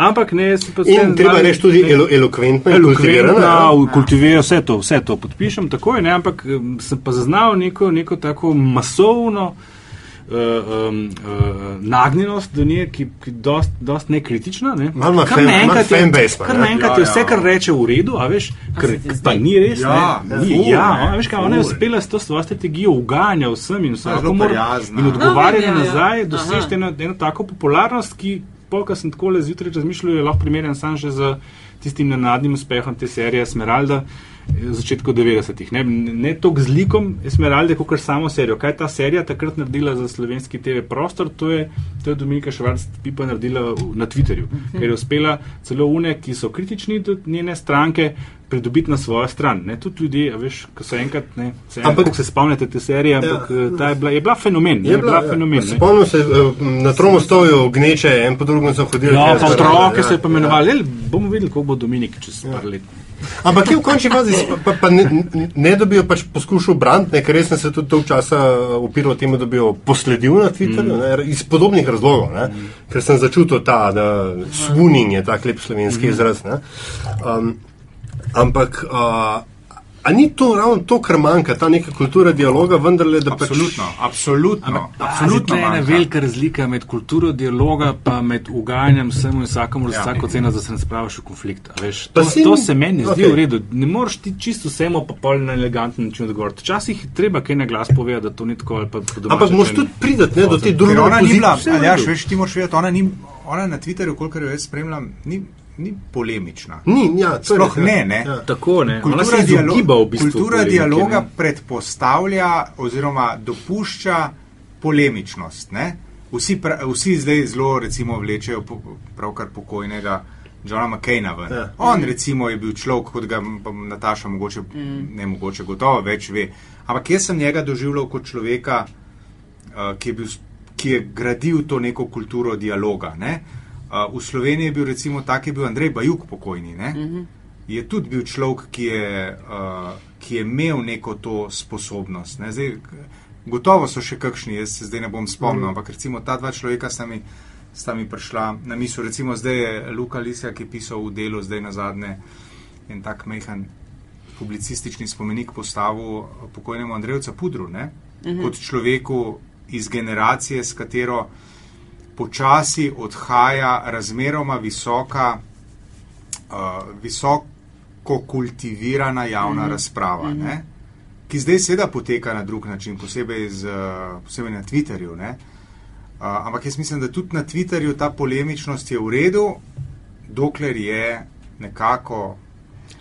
[SPEAKER 1] Ampak ne, sem pa
[SPEAKER 2] In
[SPEAKER 1] vseeno
[SPEAKER 2] treba reči tudi elo, elokventno in
[SPEAKER 1] Elokventna,
[SPEAKER 2] kultivirana.
[SPEAKER 1] kultivira vse to, vse to podpišem takoj, ne, ampak em, sem pa zaznal neko, neko tako masovno uh, um, uh, nagnjenost do nje, ki je dost, dost nekritična. Ne.
[SPEAKER 2] Malo
[SPEAKER 1] Kar naenkrat je-
[SPEAKER 2] pa,
[SPEAKER 1] Kar
[SPEAKER 2] ne.
[SPEAKER 3] Ja,
[SPEAKER 1] je vse,
[SPEAKER 3] ja.
[SPEAKER 1] kar reče, v redu, a veš, kar,
[SPEAKER 4] se
[SPEAKER 1] pa ni res.
[SPEAKER 3] Ja,
[SPEAKER 1] ne,
[SPEAKER 3] ful,
[SPEAKER 1] ni, ja,
[SPEAKER 3] ne,
[SPEAKER 1] a veš, kaj, ona je uspela s to svojo strategijo uganja vsem in vsem. Mora-
[SPEAKER 3] prijazna.
[SPEAKER 1] In odgovarjanje
[SPEAKER 4] No, ja, ja.
[SPEAKER 1] nazaj,
[SPEAKER 4] Aha.
[SPEAKER 1] dosežete eno, eno tako popularnost, ki, polka sem tako le zjutraj razmišljal, je lahko primerjan sam že z tistim nenadnim uspehom te serije Smeralda v začetku 90-ih. Ne, ne toliko z likom Esmeralde, kot samo serijo. Kaj je ta serija takrat naredila za slovenski TV prostor, to je, to je Dominika Švarc Pipa naredila na Twitterju, ker je uspela celo une, ki so kritični do njene stranke, pridobiti na svojo stran. Ne, tudi ljudje, veš, ko so enkrat, ne, se,
[SPEAKER 2] Ampak-
[SPEAKER 1] ampak, se spomnite te serije, ampak ja, ta je bila, je bila fenomen. ne,
[SPEAKER 2] Je bila,
[SPEAKER 1] fenomen.
[SPEAKER 2] ja.
[SPEAKER 1] ne.
[SPEAKER 2] Spomnim se, eh, na Tromostovju gneče, en po drugem so hodili.
[SPEAKER 1] Ja,
[SPEAKER 2] čez
[SPEAKER 1] pa otroke
[SPEAKER 2] ja.
[SPEAKER 1] se je pomenovali. Ja. Bomo videli, kako bo Dominik čez par let.
[SPEAKER 2] Ampak je v končni fazi, pa, pa, ne, ne da bi jo pač poskušal braniti, ne, ker res sem se tudi dolgo časa upiral temu, da bi jo posledil na Twitterju, ne, iz podobnih razlogov, ne, ker sem začutil ta, da swooning je tak lep slovenski izraz. Ne. Um, ampak, uh, a ni to ravno to, kar manjka, ta neka kultura dialoga, vendarle, da pač.
[SPEAKER 3] Absolutno, absolutno. absolutno
[SPEAKER 1] Absolutno je ena velika razlika med kulturo dialoga pa med uganjanjem vsemu in vsakomur za
[SPEAKER 3] Ja.
[SPEAKER 1] vsako ceno, da se ne spravaš v konflikt. a Veš, to,
[SPEAKER 2] si-
[SPEAKER 1] to se meni zdi
[SPEAKER 2] okej.
[SPEAKER 1] v redu. Ne moreš ti čisto vsemu pa pol na eleganten način odgovoriti. Včasih je treba kaj na glas povedati, da to ni tako ali pa po domače
[SPEAKER 2] Ampak moraš tudi priti ne, do te druge
[SPEAKER 3] ona ni bila, ali ja, veš, ti moraš vedeti, ona, ni, ona na Twitterju, kolikor jo jaz spremljam, ni, ni polemična.
[SPEAKER 2] Ni, ja, je
[SPEAKER 3] Sploh
[SPEAKER 2] res,
[SPEAKER 3] ne, ne.
[SPEAKER 2] Ja.
[SPEAKER 1] Tako ne. Ona
[SPEAKER 3] Kultura,
[SPEAKER 1] se
[SPEAKER 3] dialo
[SPEAKER 1] v bistvu.
[SPEAKER 3] kultura
[SPEAKER 1] polemiki,
[SPEAKER 3] dialoga
[SPEAKER 1] ne.
[SPEAKER 3] predpostavlja oziroma dopušča polemičnost. Ne? Vsi, pra, vsi zdaj zelo recimo vlečejo po, pravkar pokojnega Johna McCaina ven.
[SPEAKER 2] Ja.
[SPEAKER 3] On recimo je bil človek, kot ga pa Nataša mogoče, mm. ne mogoče, gotovo več ve. Ampak jaz sem njega doživljal kot človeka, uh, ki, je bil, ki je gradil to neko kulturo dialoga. Ne? Uh, v Sloveniji je bil recimo tak, je bil Andrej Bajuk pokojni. Ne? Mm -hmm. Je tudi bil človek, ki je, uh, ki je imel neko to sposobnost. Ne? Zdaj, gotovo so še kakšni, jaz se zdaj ne bom spomnil, mm. ampak recimo ta dva človeka sta mi, sta mi prišla na misel. Recimo zdaj je Luka Lisja, ki je pisal v delu zdaj na zadnje en tak mehan publicistični spomenik postavil pokojnemu Andreju Capudru, ne? Mhm. kot človeku iz generacije, s katero počasi odhaja razmeroma visoka, uh, visoko kultivirana javna mhm. razprava, mhm. Ne? ki zdaj seveda poteka na drug način, posebej, z, uh, posebej na Twitterju. Ne? Uh, ampak jaz mislim, da tudi na Twitterju ta polemičnost je v redu, dokler je nekako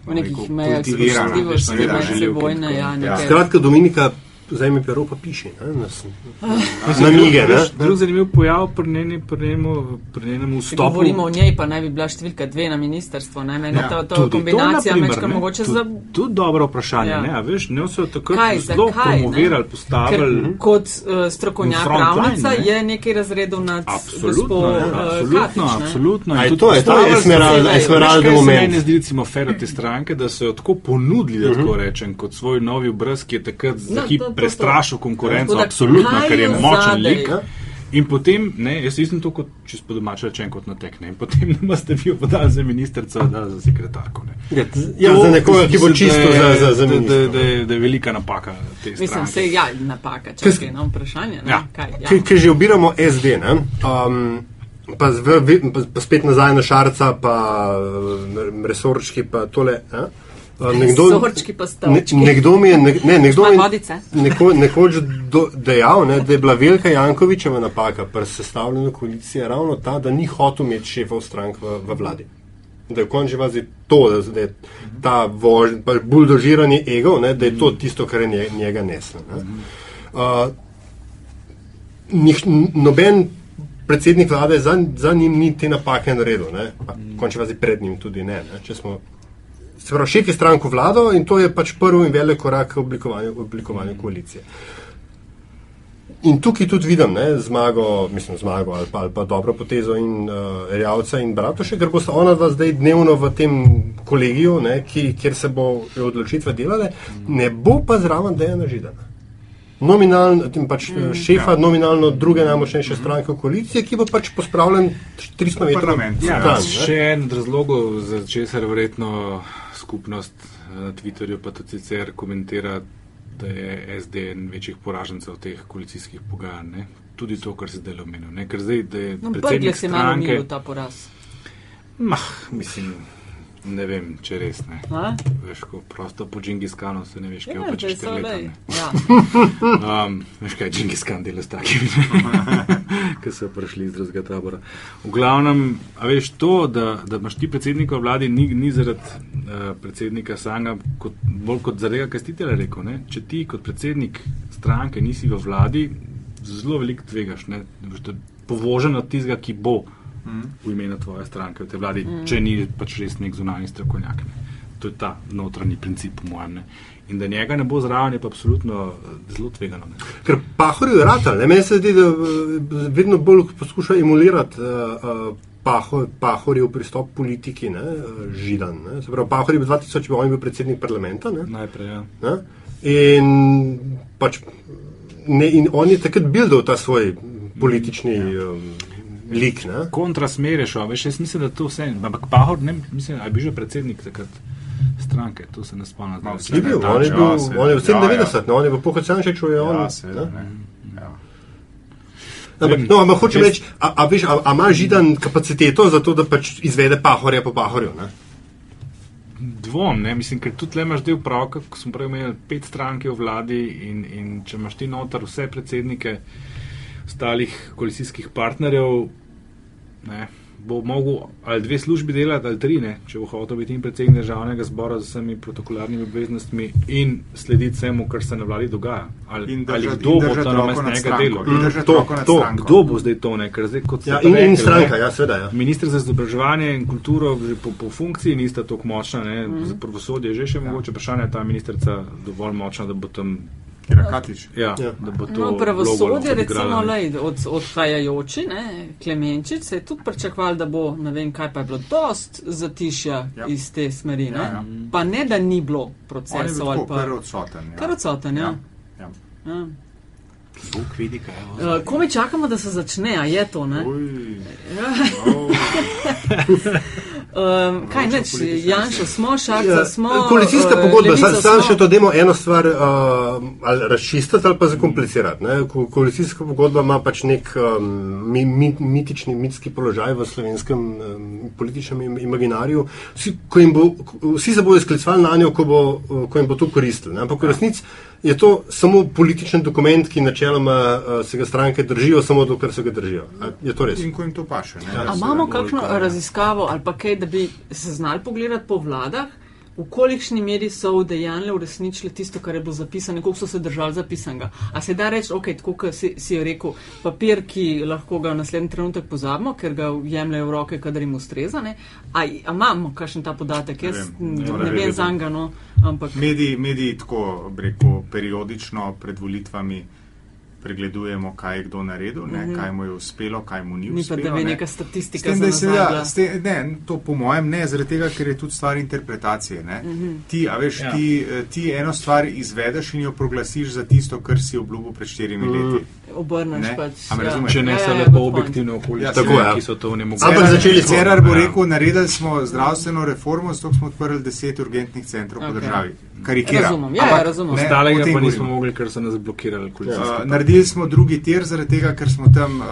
[SPEAKER 4] V nekih mejah
[SPEAKER 3] kultivirana,
[SPEAKER 4] spoštljivosti,
[SPEAKER 3] seveda,
[SPEAKER 4] medsebojne, ja,
[SPEAKER 3] Ja.
[SPEAKER 4] nekaj.
[SPEAKER 2] Skratka, Dominika, vzemi pero pa piši. Ne, nas, na knjige. Ne?
[SPEAKER 1] Drug zanimiv pojav pri njeni- pri njemu- pri njenem
[SPEAKER 4] Če
[SPEAKER 1] vstopu.
[SPEAKER 4] govorimo o njej, pa naj bi bila številka dve na ministrstvu. Ne? Meni ja, to, to
[SPEAKER 1] Tudi
[SPEAKER 4] kombinacija
[SPEAKER 1] to, na
[SPEAKER 4] mečka
[SPEAKER 1] primer, ne,
[SPEAKER 4] mogoče za.
[SPEAKER 1] Tudi dobro vprašanje.
[SPEAKER 4] Ja.
[SPEAKER 1] Ne, a veš, njo so takrat
[SPEAKER 4] Kaj,
[SPEAKER 1] zelo
[SPEAKER 4] ne?
[SPEAKER 1] promovirali, postavili.
[SPEAKER 4] Ker kot uh, strokovnjak pravnica
[SPEAKER 1] ne?
[SPEAKER 4] je nekaj razredov nad
[SPEAKER 1] Absolutno,
[SPEAKER 4] gospo,
[SPEAKER 1] ja,
[SPEAKER 4] eh,
[SPEAKER 1] absolutno,
[SPEAKER 4] Katič, ne.
[SPEAKER 1] absolutno.
[SPEAKER 2] A
[SPEAKER 1] In
[SPEAKER 2] je
[SPEAKER 1] tudi
[SPEAKER 2] to, je to
[SPEAKER 1] so
[SPEAKER 2] Esmeralda,
[SPEAKER 1] kaj
[SPEAKER 2] moment.
[SPEAKER 1] Meni zdi recimo fer od te stranke, da so jo tako ponudili, da tako rečem, kot svoj novi obraz, ki je takrat za
[SPEAKER 4] No,
[SPEAKER 1] hip
[SPEAKER 4] to, to, to.
[SPEAKER 1] Prestrašil konkurenco,
[SPEAKER 4] Tako da,
[SPEAKER 1] absolutno,
[SPEAKER 4] kaj
[SPEAKER 1] ker je
[SPEAKER 4] je
[SPEAKER 1] močen
[SPEAKER 4] zadaj?
[SPEAKER 1] lik. In potem, ne, jaz nisem to kot čist po domače rečen kot natek, ne, in potem nam ste vi podali za ministrico, da za sekretarko. Ne.
[SPEAKER 2] Ja,
[SPEAKER 1] To
[SPEAKER 2] za nekoga, ki bo čisto
[SPEAKER 1] da je-
[SPEAKER 2] za, za, za
[SPEAKER 1] da, da, da, je, da je velika napaka
[SPEAKER 4] Mislim, se ja, napaka, če je na vprašanje. Ne?
[SPEAKER 1] Ja.
[SPEAKER 4] Kaj, ja.
[SPEAKER 2] Ki, ki že obiramo SD, ne? Um, pa, z, v, pa, spet nazaj na šarca, pa resorčki, pa tole. Ne?
[SPEAKER 4] Stavčki.
[SPEAKER 2] Ne, nekdo mi je, ne, ne, nekdo mi je neko, nekoč do, dejal, ne, da je bila Velika Jankovičeva napaka pri sestavljanju koalicije ravno ta, da ni hotel imeti šefov strank v, v vladi. Da je v končni fazi to, da, da je ta vož, buldožiranje ego, ne, da je to tisto, kar je nje, njega neslo. Ne. Uh, nih, noben predsednik vlade za, za njim ni te napake naredil, ne? končni fazi pred njim tudi ne. ne? Če Smo, se pravi, šef je stranko vlado in to je pač prvi in velik korak k oblikovanju, oblikovanju koalicije. In tukaj tudi vidim ne, zmago, mislim, zmago ali pa, ali pa dobro potezo in uh, Rjavca in Bratoše, ker bosta ona dva zdaj dnevno v tem kolegiju, ne, ki, kjer se bo odločitve delale, ne bo pa zraven Dejana Židana. Nominalno, tem pač mm, šefa, ja. nominalno druge najmočnejše stranke v koaliciji, ki bo pač pospravljen 300 metrov
[SPEAKER 3] Parlament,
[SPEAKER 1] Ja,
[SPEAKER 2] stran,
[SPEAKER 1] še en od razlogov, za česar verjetno skupnost eh, na Twitterju pa tudi sicer komentira, da je SD en večjih poražencev teh koalicijskih pogajanj. ne. Tudi to, kar se zdaj omenil. ne. Ker zdaj, da je
[SPEAKER 4] No,
[SPEAKER 1] predsednik
[SPEAKER 4] Brglez je malo
[SPEAKER 1] stranke,
[SPEAKER 4] umil ta poraz.
[SPEAKER 1] mah, mislim, Ne vem, če res ne.
[SPEAKER 4] A?
[SPEAKER 1] Veš, ko prosto po Džingiskanu se ne veš, kaj
[SPEAKER 4] Ja,
[SPEAKER 1] je pač
[SPEAKER 4] so
[SPEAKER 1] štiri leta. ne.
[SPEAKER 4] Ja.
[SPEAKER 1] Um, veš kaj, Džingiskan dela s takimi, ki so prišli iz drugega tabora. V glavnem, a veš to, da, da imaš ti predsednika vladi, ni, ni zaradi uh, predsednika samega, kot, bolj kot zaradi tega, kar si ti rekel. Ne? Če ti kot predsednik stranke nisi v vladi, zelo veliko tvegaš. Ne? Da Povožen od tistega, ki bo v imenu tvoje stranke v tej vladi, mm. če ni pač res nek zunanji strokovnjak. Ne? To je ta notranji princip, po mojem. Ne? In da njega ne bo zraven, je pa absolutno eh, zelo tvegano. Ne?
[SPEAKER 2] Ker pahorju je rata, ne? meni se zdi, da eh, vedno bolj poskuša emulirati uh, uh, paho, pahorjev pristop politiki, ne? židan. Ne? Se pravi, pahor je bil 2000, on je bil predsednik parlamenta. Ne?
[SPEAKER 1] Najprej, ja.
[SPEAKER 2] Ne? In, pač, ne, in on je takrat bildal ta svoj politični um, lik. Ne?
[SPEAKER 1] Kontra smer je šel, veš, jaz mislim, da to vse. Ampak Pahor, ne, mislim, je bil že predsednik takrat stranke, to se ne spomnim.
[SPEAKER 3] No,
[SPEAKER 2] Ni bil,
[SPEAKER 3] Ja,
[SPEAKER 2] on je
[SPEAKER 3] ja,
[SPEAKER 2] bil,
[SPEAKER 3] seveda.
[SPEAKER 2] on je v
[SPEAKER 3] Ja,
[SPEAKER 2] 97, no, on je bil po Kocanšiču, je on.
[SPEAKER 3] Ja, seveda,
[SPEAKER 2] ne?
[SPEAKER 3] ne. Ja.
[SPEAKER 2] Ampak, no, ampak hočem reči, a, a, veš, a, a ima židan kapaciteto za to, da pač izvede pahorja po pahorju? Ne?
[SPEAKER 1] Dvom, ne, mislim, ker tudi le imaš del pravka, ko smo prej imeli pet strank v vladi in, in če imaš ti noter vse predsednike ostalih koalicijskih partnerjev, ne, bo mogel ali dve službi delati, ali tri, ne, če bo hotel biti in predsednik državnega zbora z vsemi protokolarnimi obveznostmi in slediti vsemu, kar se na vladi dogaja. Ali,
[SPEAKER 3] In
[SPEAKER 1] ali
[SPEAKER 3] držati-
[SPEAKER 1] kdo
[SPEAKER 3] in
[SPEAKER 1] bo to
[SPEAKER 3] nad
[SPEAKER 1] njega delal?
[SPEAKER 3] In
[SPEAKER 2] Mm, to, to.
[SPEAKER 1] Kdo bo zdaj to, ne? ker zdaj kot
[SPEAKER 2] Ja, in,
[SPEAKER 1] pa
[SPEAKER 2] in stranka,
[SPEAKER 1] ne,
[SPEAKER 2] ja, seveda. Ja.
[SPEAKER 1] Ministr za izobraževanje in kulturo že po, po funkciji nista tako močna, ne, mm. za pravosodje je že še mogoče vprašanje, ali je ta ministrica dovolj močna, da bo tam,
[SPEAKER 3] Kira Katič.
[SPEAKER 1] ja,
[SPEAKER 2] Ja.
[SPEAKER 1] ja. da bo to
[SPEAKER 4] No, pravosodje, recimo, lej, od, odhajajoči, ne, Klemenčič, se je tudi pričakoval, da bo, ne vem, kaj pa je bilo, dost zatišja
[SPEAKER 3] Ja.
[SPEAKER 4] ja. iz te smeri. Ne?
[SPEAKER 3] Ja, ja.
[SPEAKER 4] Pa ne, da ni bilo
[SPEAKER 3] je bil
[SPEAKER 4] procesov ali pa.
[SPEAKER 3] kar odsoten. Ja.
[SPEAKER 4] Kar odsoten, ja.
[SPEAKER 3] Ja.
[SPEAKER 4] ja.
[SPEAKER 1] Bog vidi, kaj je.
[SPEAKER 4] Uh, Ko mi čakamo, da se začne, a je to, ne?
[SPEAKER 3] Uj.
[SPEAKER 4] Um, kaj neč, Janša, smo, Šarca,
[SPEAKER 2] Ja,
[SPEAKER 4] smo.
[SPEAKER 2] koalicijska
[SPEAKER 4] eh,
[SPEAKER 2] pogodba, sam, sam še to demo eno stvar uh, ali razčistiti ali pa zakomplicirati. Ne? Ko, koalicijska pogodba ima pač nek um, mi, mi, mitični, mitski položaj v slovenskem um, političnem im- imaginariju. Vsi, ko jim bo, vsi se bodo sklicovali na njo, ko, bo, uh, ko jim bo to koristilo. ne. Ampak v resnici je to samo političen dokument, ki načeloma uh, se ga stranke držijo, samo dokler se ga držijo. A Je to res?
[SPEAKER 3] In ko jim to paše. Ne?
[SPEAKER 4] A imamo kakšno raziskavo ali pa kaj, da bi se znali pogledati po vladah, v kolikšni meri so vdejanje uresničili tisto, kar je bilo zapisano, koliko so se držali zapisanega. A se da reči, ok, tako kot si, si je rekel, papir, ki lahko ga v naslednji trenutek pozabimo, ker ga jemljajo v roke, kadar jim ustreza. ne? A, a imamo kakšen ta podatek? Jaz
[SPEAKER 3] vem.
[SPEAKER 4] ne,
[SPEAKER 1] Ne,
[SPEAKER 4] ne
[SPEAKER 1] ne
[SPEAKER 4] vem
[SPEAKER 1] vem.
[SPEAKER 4] za njega, no, ampak.
[SPEAKER 3] Mediji, mediji tako, rekel, periodično pred volitvami pregledujemo, kaj je kdo naredil, ne, mm -hmm. kaj mu je uspelo, kaj mu ni
[SPEAKER 4] Mhm. Ni pa,
[SPEAKER 3] uspelo.
[SPEAKER 4] da bi
[SPEAKER 3] ne.
[SPEAKER 4] neka statistika
[SPEAKER 3] tem, seveda,
[SPEAKER 4] zanazadila.
[SPEAKER 3] s tem, ne, to po mojem ne, zaradi tega, ker je tudi stvar interpretacije. Ne. Mm -hmm. Ti, a veš,
[SPEAKER 1] Ja.
[SPEAKER 3] ja. ti, eh, ti eno stvar izvedeš in jo proglasiš za tisto, kar si obljubil pred štirimi mm. leti.
[SPEAKER 4] Obrneš
[SPEAKER 3] Ne,
[SPEAKER 4] pač.
[SPEAKER 3] a me razumeš?
[SPEAKER 1] Če ne
[SPEAKER 4] Ja,
[SPEAKER 1] so
[SPEAKER 4] ja,
[SPEAKER 1] lepo objektivne okoliščine,
[SPEAKER 3] Ja,
[SPEAKER 2] tako, ja.
[SPEAKER 1] ki so to
[SPEAKER 2] Ampak
[SPEAKER 1] onemogočile.
[SPEAKER 2] začeli smo.
[SPEAKER 3] Cerar bo
[SPEAKER 1] Ja.
[SPEAKER 3] rekel, naredili smo zdravstveno reformo, zato smo odprli deset urgentnih centrov okay. po državi. Karikiram.
[SPEAKER 4] Razumem, ja,
[SPEAKER 3] Ampak
[SPEAKER 4] ja, razumem.
[SPEAKER 3] ne,
[SPEAKER 1] Ostalega pa nismo mogli, ker so nas blokirali. koalicijski
[SPEAKER 3] Uh, naredili smo drugi tir, zaradi tega, ker smo tam, uh,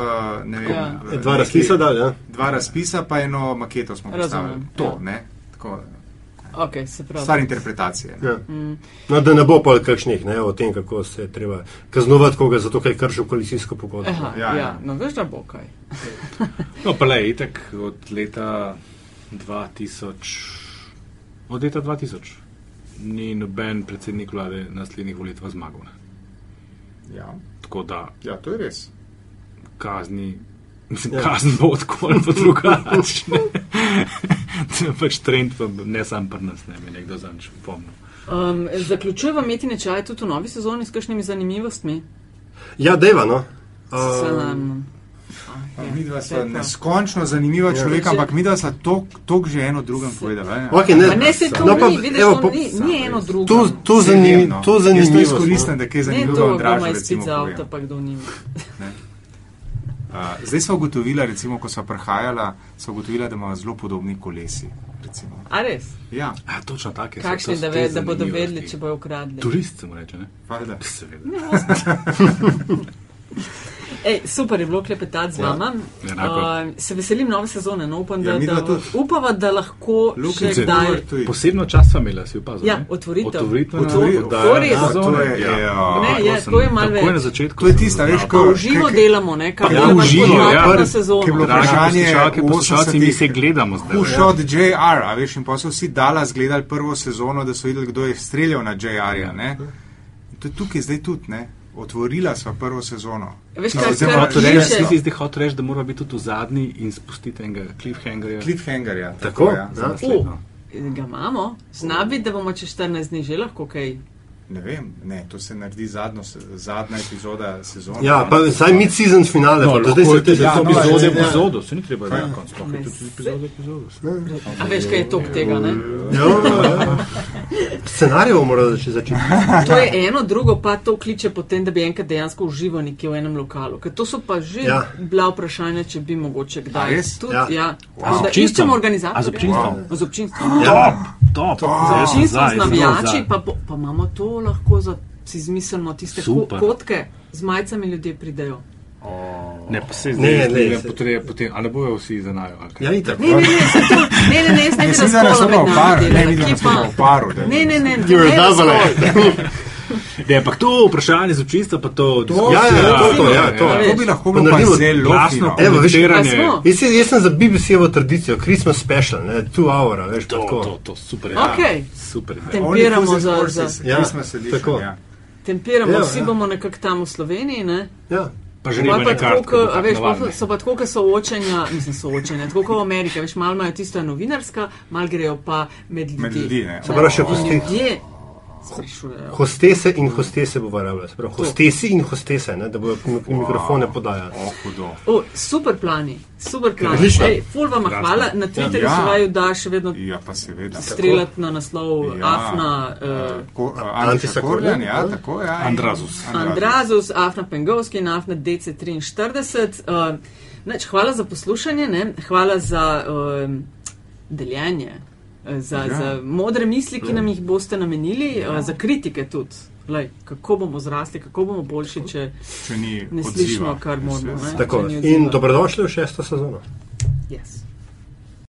[SPEAKER 3] ne vem,
[SPEAKER 4] Ja.
[SPEAKER 3] eh,
[SPEAKER 2] Dva
[SPEAKER 3] nekaj-
[SPEAKER 2] razpisa dali, ja.
[SPEAKER 3] Dva razpisa, pa eno maketo smo postavili.
[SPEAKER 4] Razumem,
[SPEAKER 3] To,
[SPEAKER 4] ja.
[SPEAKER 3] ne? Tako,
[SPEAKER 4] Ok, se pravi.
[SPEAKER 3] stvar interpretacije. Ne?
[SPEAKER 2] Ja. No, da ne bo pa kakšnih ne, o tem, kako se je treba kaznovati koga, zato ker je kršil koalicijsko pogodbo.
[SPEAKER 4] Aha,
[SPEAKER 3] Ja,
[SPEAKER 4] ja,
[SPEAKER 3] ja.
[SPEAKER 4] ja. No, veš, da bo kaj.
[SPEAKER 1] No, pa le, itek od leta 2000, od leta 2000 ni noben predsednik vlade na naslednjih volitvah zmagal. Ne.
[SPEAKER 3] Ja.
[SPEAKER 1] Tako da
[SPEAKER 3] ja, to je res.
[SPEAKER 1] kazni, mislim,
[SPEAKER 2] Ja.
[SPEAKER 1] kazen bo tako ali pa drugačne. to je pač trend, pa ne sam pri nas, ne bi nekdo zanč pomnil.
[SPEAKER 4] Um, zaključujemo imeti nečaj tudi v novi sezoni s kakšnimi zanimivostmi.
[SPEAKER 2] Ja, deva, no.
[SPEAKER 4] Se
[SPEAKER 2] Uh,
[SPEAKER 3] Pa Midva
[SPEAKER 4] se
[SPEAKER 3] sva
[SPEAKER 4] pa-
[SPEAKER 3] neskončno zanimiva
[SPEAKER 2] Ja.
[SPEAKER 3] človeka, ampak midva sva tok že eno drugem povedala. ne?
[SPEAKER 2] okay, ne,
[SPEAKER 4] Pa ne se to
[SPEAKER 2] no, pa,
[SPEAKER 4] ni, vidiš,
[SPEAKER 2] evo,
[SPEAKER 4] to
[SPEAKER 2] po,
[SPEAKER 4] ni, ni eno drugo.
[SPEAKER 2] to, to, zanim,
[SPEAKER 3] no.
[SPEAKER 2] to
[SPEAKER 3] Jaz to
[SPEAKER 2] zanimivo.
[SPEAKER 3] izkoristim, da kaj
[SPEAKER 4] Ne
[SPEAKER 3] zanimivo
[SPEAKER 4] to,
[SPEAKER 3] Andražu
[SPEAKER 4] doma iz
[SPEAKER 3] recimo
[SPEAKER 4] pica avta,
[SPEAKER 3] povem.
[SPEAKER 4] pa kdo nima.
[SPEAKER 3] Uh, zdaj smo ugotovila, recimo, ko smo prehajala, so ugotovila, da imamo zelo podobni kolesi. Recimo.
[SPEAKER 4] A res?
[SPEAKER 3] Ja,
[SPEAKER 1] A, točno tako je.
[SPEAKER 4] Kakšni,
[SPEAKER 1] to
[SPEAKER 4] da, ve, da bodo vedeli, če bojo ukradli.
[SPEAKER 1] Turist se mu reče, ne?
[SPEAKER 3] valjda.
[SPEAKER 1] Seveda.
[SPEAKER 4] Ej, super je bilo klepetati z vama.
[SPEAKER 1] enako.
[SPEAKER 4] Uh, se veselim nove sezone, no upam, da,
[SPEAKER 3] Ja,
[SPEAKER 4] da
[SPEAKER 3] tudi.
[SPEAKER 4] upava, da lahko
[SPEAKER 3] Luka
[SPEAKER 4] še kdaj.
[SPEAKER 1] Posebno čas sva imela, si opazil?
[SPEAKER 4] Ja,
[SPEAKER 1] ne?
[SPEAKER 4] otvoritev.
[SPEAKER 1] Otvoritev.
[SPEAKER 3] Otvori-
[SPEAKER 4] To res.
[SPEAKER 3] Ja, to je-
[SPEAKER 1] ja.
[SPEAKER 3] ja.
[SPEAKER 4] Ne, je, to je malo več.
[SPEAKER 1] na začetku.
[SPEAKER 3] To je tista, veš, ko-
[SPEAKER 4] uživo delamo, ne, kar
[SPEAKER 1] Ja, uživo, ja.
[SPEAKER 4] na
[SPEAKER 3] Ki je
[SPEAKER 4] sezono.
[SPEAKER 3] bilo vprašanje
[SPEAKER 1] poslušalke, poslušalci, mi
[SPEAKER 3] 80-ih.
[SPEAKER 1] se gledamo zdaj.
[SPEAKER 3] Pušot JR, a veš, in pa so vsi Dallas gledali prvo sezono, da so videli, kdo je streljal na JR-ja. ne. To je tukaj zdaj tudi, ne. Otvorila sva prvo sezono.
[SPEAKER 4] Veš,
[SPEAKER 3] No,
[SPEAKER 4] kaj,
[SPEAKER 1] Hotel
[SPEAKER 4] kliče-
[SPEAKER 1] reči, si ti zdaj hotel reči, da mora biti tudi v zadnji in spustiti enega cliffhangerja.
[SPEAKER 3] Cliffhangerja.
[SPEAKER 2] Tako,
[SPEAKER 3] ja.
[SPEAKER 2] ja.
[SPEAKER 1] naslednjo.
[SPEAKER 4] U, ga imamo, zna biti, da bomo čez 14 dni že lahko kaj.
[SPEAKER 3] Ne vem, ne, to se naredi zadnjo, zadnja epizoda sezone.
[SPEAKER 2] Ja, pa zdaj mid-season finale,
[SPEAKER 1] No,
[SPEAKER 2] pa zdaj
[SPEAKER 1] je
[SPEAKER 2] se
[SPEAKER 3] ja,
[SPEAKER 1] ja,
[SPEAKER 3] no,
[SPEAKER 1] epizode
[SPEAKER 3] ja.
[SPEAKER 1] epizodo, se ni treba na koncu, lahko je tudi epizode epizodo.
[SPEAKER 4] A veš, kaj je tok tega, ne?
[SPEAKER 2] Ja, ja. Scenarij bomo morali začeti. začeti.
[SPEAKER 4] To je eno, drugo pa to kliče potem, da bi enkrat dejansko užival nekje v enem lokalu. Ker to so pa že
[SPEAKER 2] Ja.
[SPEAKER 4] bila vprašanja, če bi mogoče
[SPEAKER 3] A
[SPEAKER 4] kdaj.
[SPEAKER 3] res?
[SPEAKER 4] Tudi,
[SPEAKER 2] Ja.
[SPEAKER 4] ja.
[SPEAKER 1] A z
[SPEAKER 4] Da
[SPEAKER 1] občinstvom?
[SPEAKER 4] iščemo
[SPEAKER 1] A z
[SPEAKER 4] organizatorje.
[SPEAKER 1] občinstvom?
[SPEAKER 4] Z občinstvom.
[SPEAKER 1] Top, top. Zdaj sem
[SPEAKER 4] Občinstvo
[SPEAKER 1] za,
[SPEAKER 4] z
[SPEAKER 1] jaz sem
[SPEAKER 4] navijači,
[SPEAKER 1] za.
[SPEAKER 4] pa, bo- pa imamo to lahko za si izmislimo tiste
[SPEAKER 1] Super.
[SPEAKER 4] kotke, z majicami ljudje pridejo.
[SPEAKER 1] Ne, pa se
[SPEAKER 2] Ne,
[SPEAKER 1] zdaj
[SPEAKER 2] ne,
[SPEAKER 1] ne,
[SPEAKER 2] se-
[SPEAKER 1] potrebe, potem, ali bojo vsi za najo. ali kaj?
[SPEAKER 2] Ja, itak.
[SPEAKER 4] Ne, ne, ne, se to, ne, ne, ne, jaz ne bi
[SPEAKER 3] Mislim, da ne
[SPEAKER 4] razkola
[SPEAKER 3] smo
[SPEAKER 4] med
[SPEAKER 3] v paru,
[SPEAKER 4] nami
[SPEAKER 3] ne
[SPEAKER 4] delala,
[SPEAKER 3] vidim,
[SPEAKER 4] kje
[SPEAKER 3] da smo
[SPEAKER 4] pa.
[SPEAKER 3] v paru. da-
[SPEAKER 4] Ne, ne, ne,
[SPEAKER 2] You're
[SPEAKER 4] ne
[SPEAKER 2] a double
[SPEAKER 4] razkola.
[SPEAKER 1] Ne, ampak to vprašanje z občinstva, pa to.
[SPEAKER 2] Ja, ja, to, to, ja, to.
[SPEAKER 3] To bi lahko bilo pa
[SPEAKER 2] naredimo
[SPEAKER 3] zelo fino.
[SPEAKER 2] Evo, veš,
[SPEAKER 1] komentiranje.
[SPEAKER 4] A smo?
[SPEAKER 2] Jaz, sem- jaz sem za BBC-jevo tradicijo, Christmas special, ne, two hour, veš, pa
[SPEAKER 1] To,
[SPEAKER 2] tako.
[SPEAKER 1] to, to, super. je.
[SPEAKER 4] Okej.
[SPEAKER 1] Super.
[SPEAKER 4] Tem-
[SPEAKER 3] Only
[SPEAKER 4] Tempiramo za-
[SPEAKER 2] za- Ja,
[SPEAKER 3] Christmas edition, ja.
[SPEAKER 4] Tempiramo,
[SPEAKER 2] Ja,
[SPEAKER 4] vsi
[SPEAKER 2] ja.
[SPEAKER 4] bomo nekako tam v Sloveniji, ne?
[SPEAKER 2] Ja.
[SPEAKER 1] Pa že nekaj
[SPEAKER 4] tako,
[SPEAKER 1] kart.
[SPEAKER 4] ke- a veš, pol so pa tako, ker soočenja, mislim, soočenja, tako kot v Ameriki, veš, malo imajo tisto novinarska, malo grejo pa med ljudi.
[SPEAKER 3] Med ljudi, ne.
[SPEAKER 2] Se pravi, še
[SPEAKER 4] Ljudje sprašujejo.
[SPEAKER 2] hostese in hostese bo varabljala. Se pravi, hostesi in hostese, ne, da bodo mik- mikrofone podajali.
[SPEAKER 3] O, hudo.
[SPEAKER 4] O, super plani, super plani. Ej, ful vam hvala, na Twitterju
[SPEAKER 3] Ja.
[SPEAKER 4] se vaju da še vedno
[SPEAKER 3] Ja,
[SPEAKER 4] streljati na naslov
[SPEAKER 3] Ja.
[SPEAKER 4] Afna. Uh,
[SPEAKER 3] Ko, uh,
[SPEAKER 2] Antisa
[SPEAKER 3] Antisa Korjan,
[SPEAKER 2] Korjan,
[SPEAKER 3] ja,
[SPEAKER 2] ja.
[SPEAKER 3] tako ja.
[SPEAKER 1] Andrazus.
[SPEAKER 4] Andrazus, Afna Pengovski in Afna DC43. Uh, neč, hvala za poslušanje, ne? hvala za uh, deljenje, eh, za,
[SPEAKER 3] Ja.
[SPEAKER 4] ja. za modre misli, ki nam jih boste namenili, ja. uh, za kritike tudi. Lej, kako bomo zrasli, kako bomo boljši, če
[SPEAKER 3] Če ni
[SPEAKER 4] ne
[SPEAKER 3] odziva.
[SPEAKER 4] slišimo, kar moramo. Ne?
[SPEAKER 2] Tako, in dobrodošli v šesto sezono.
[SPEAKER 4] Yes.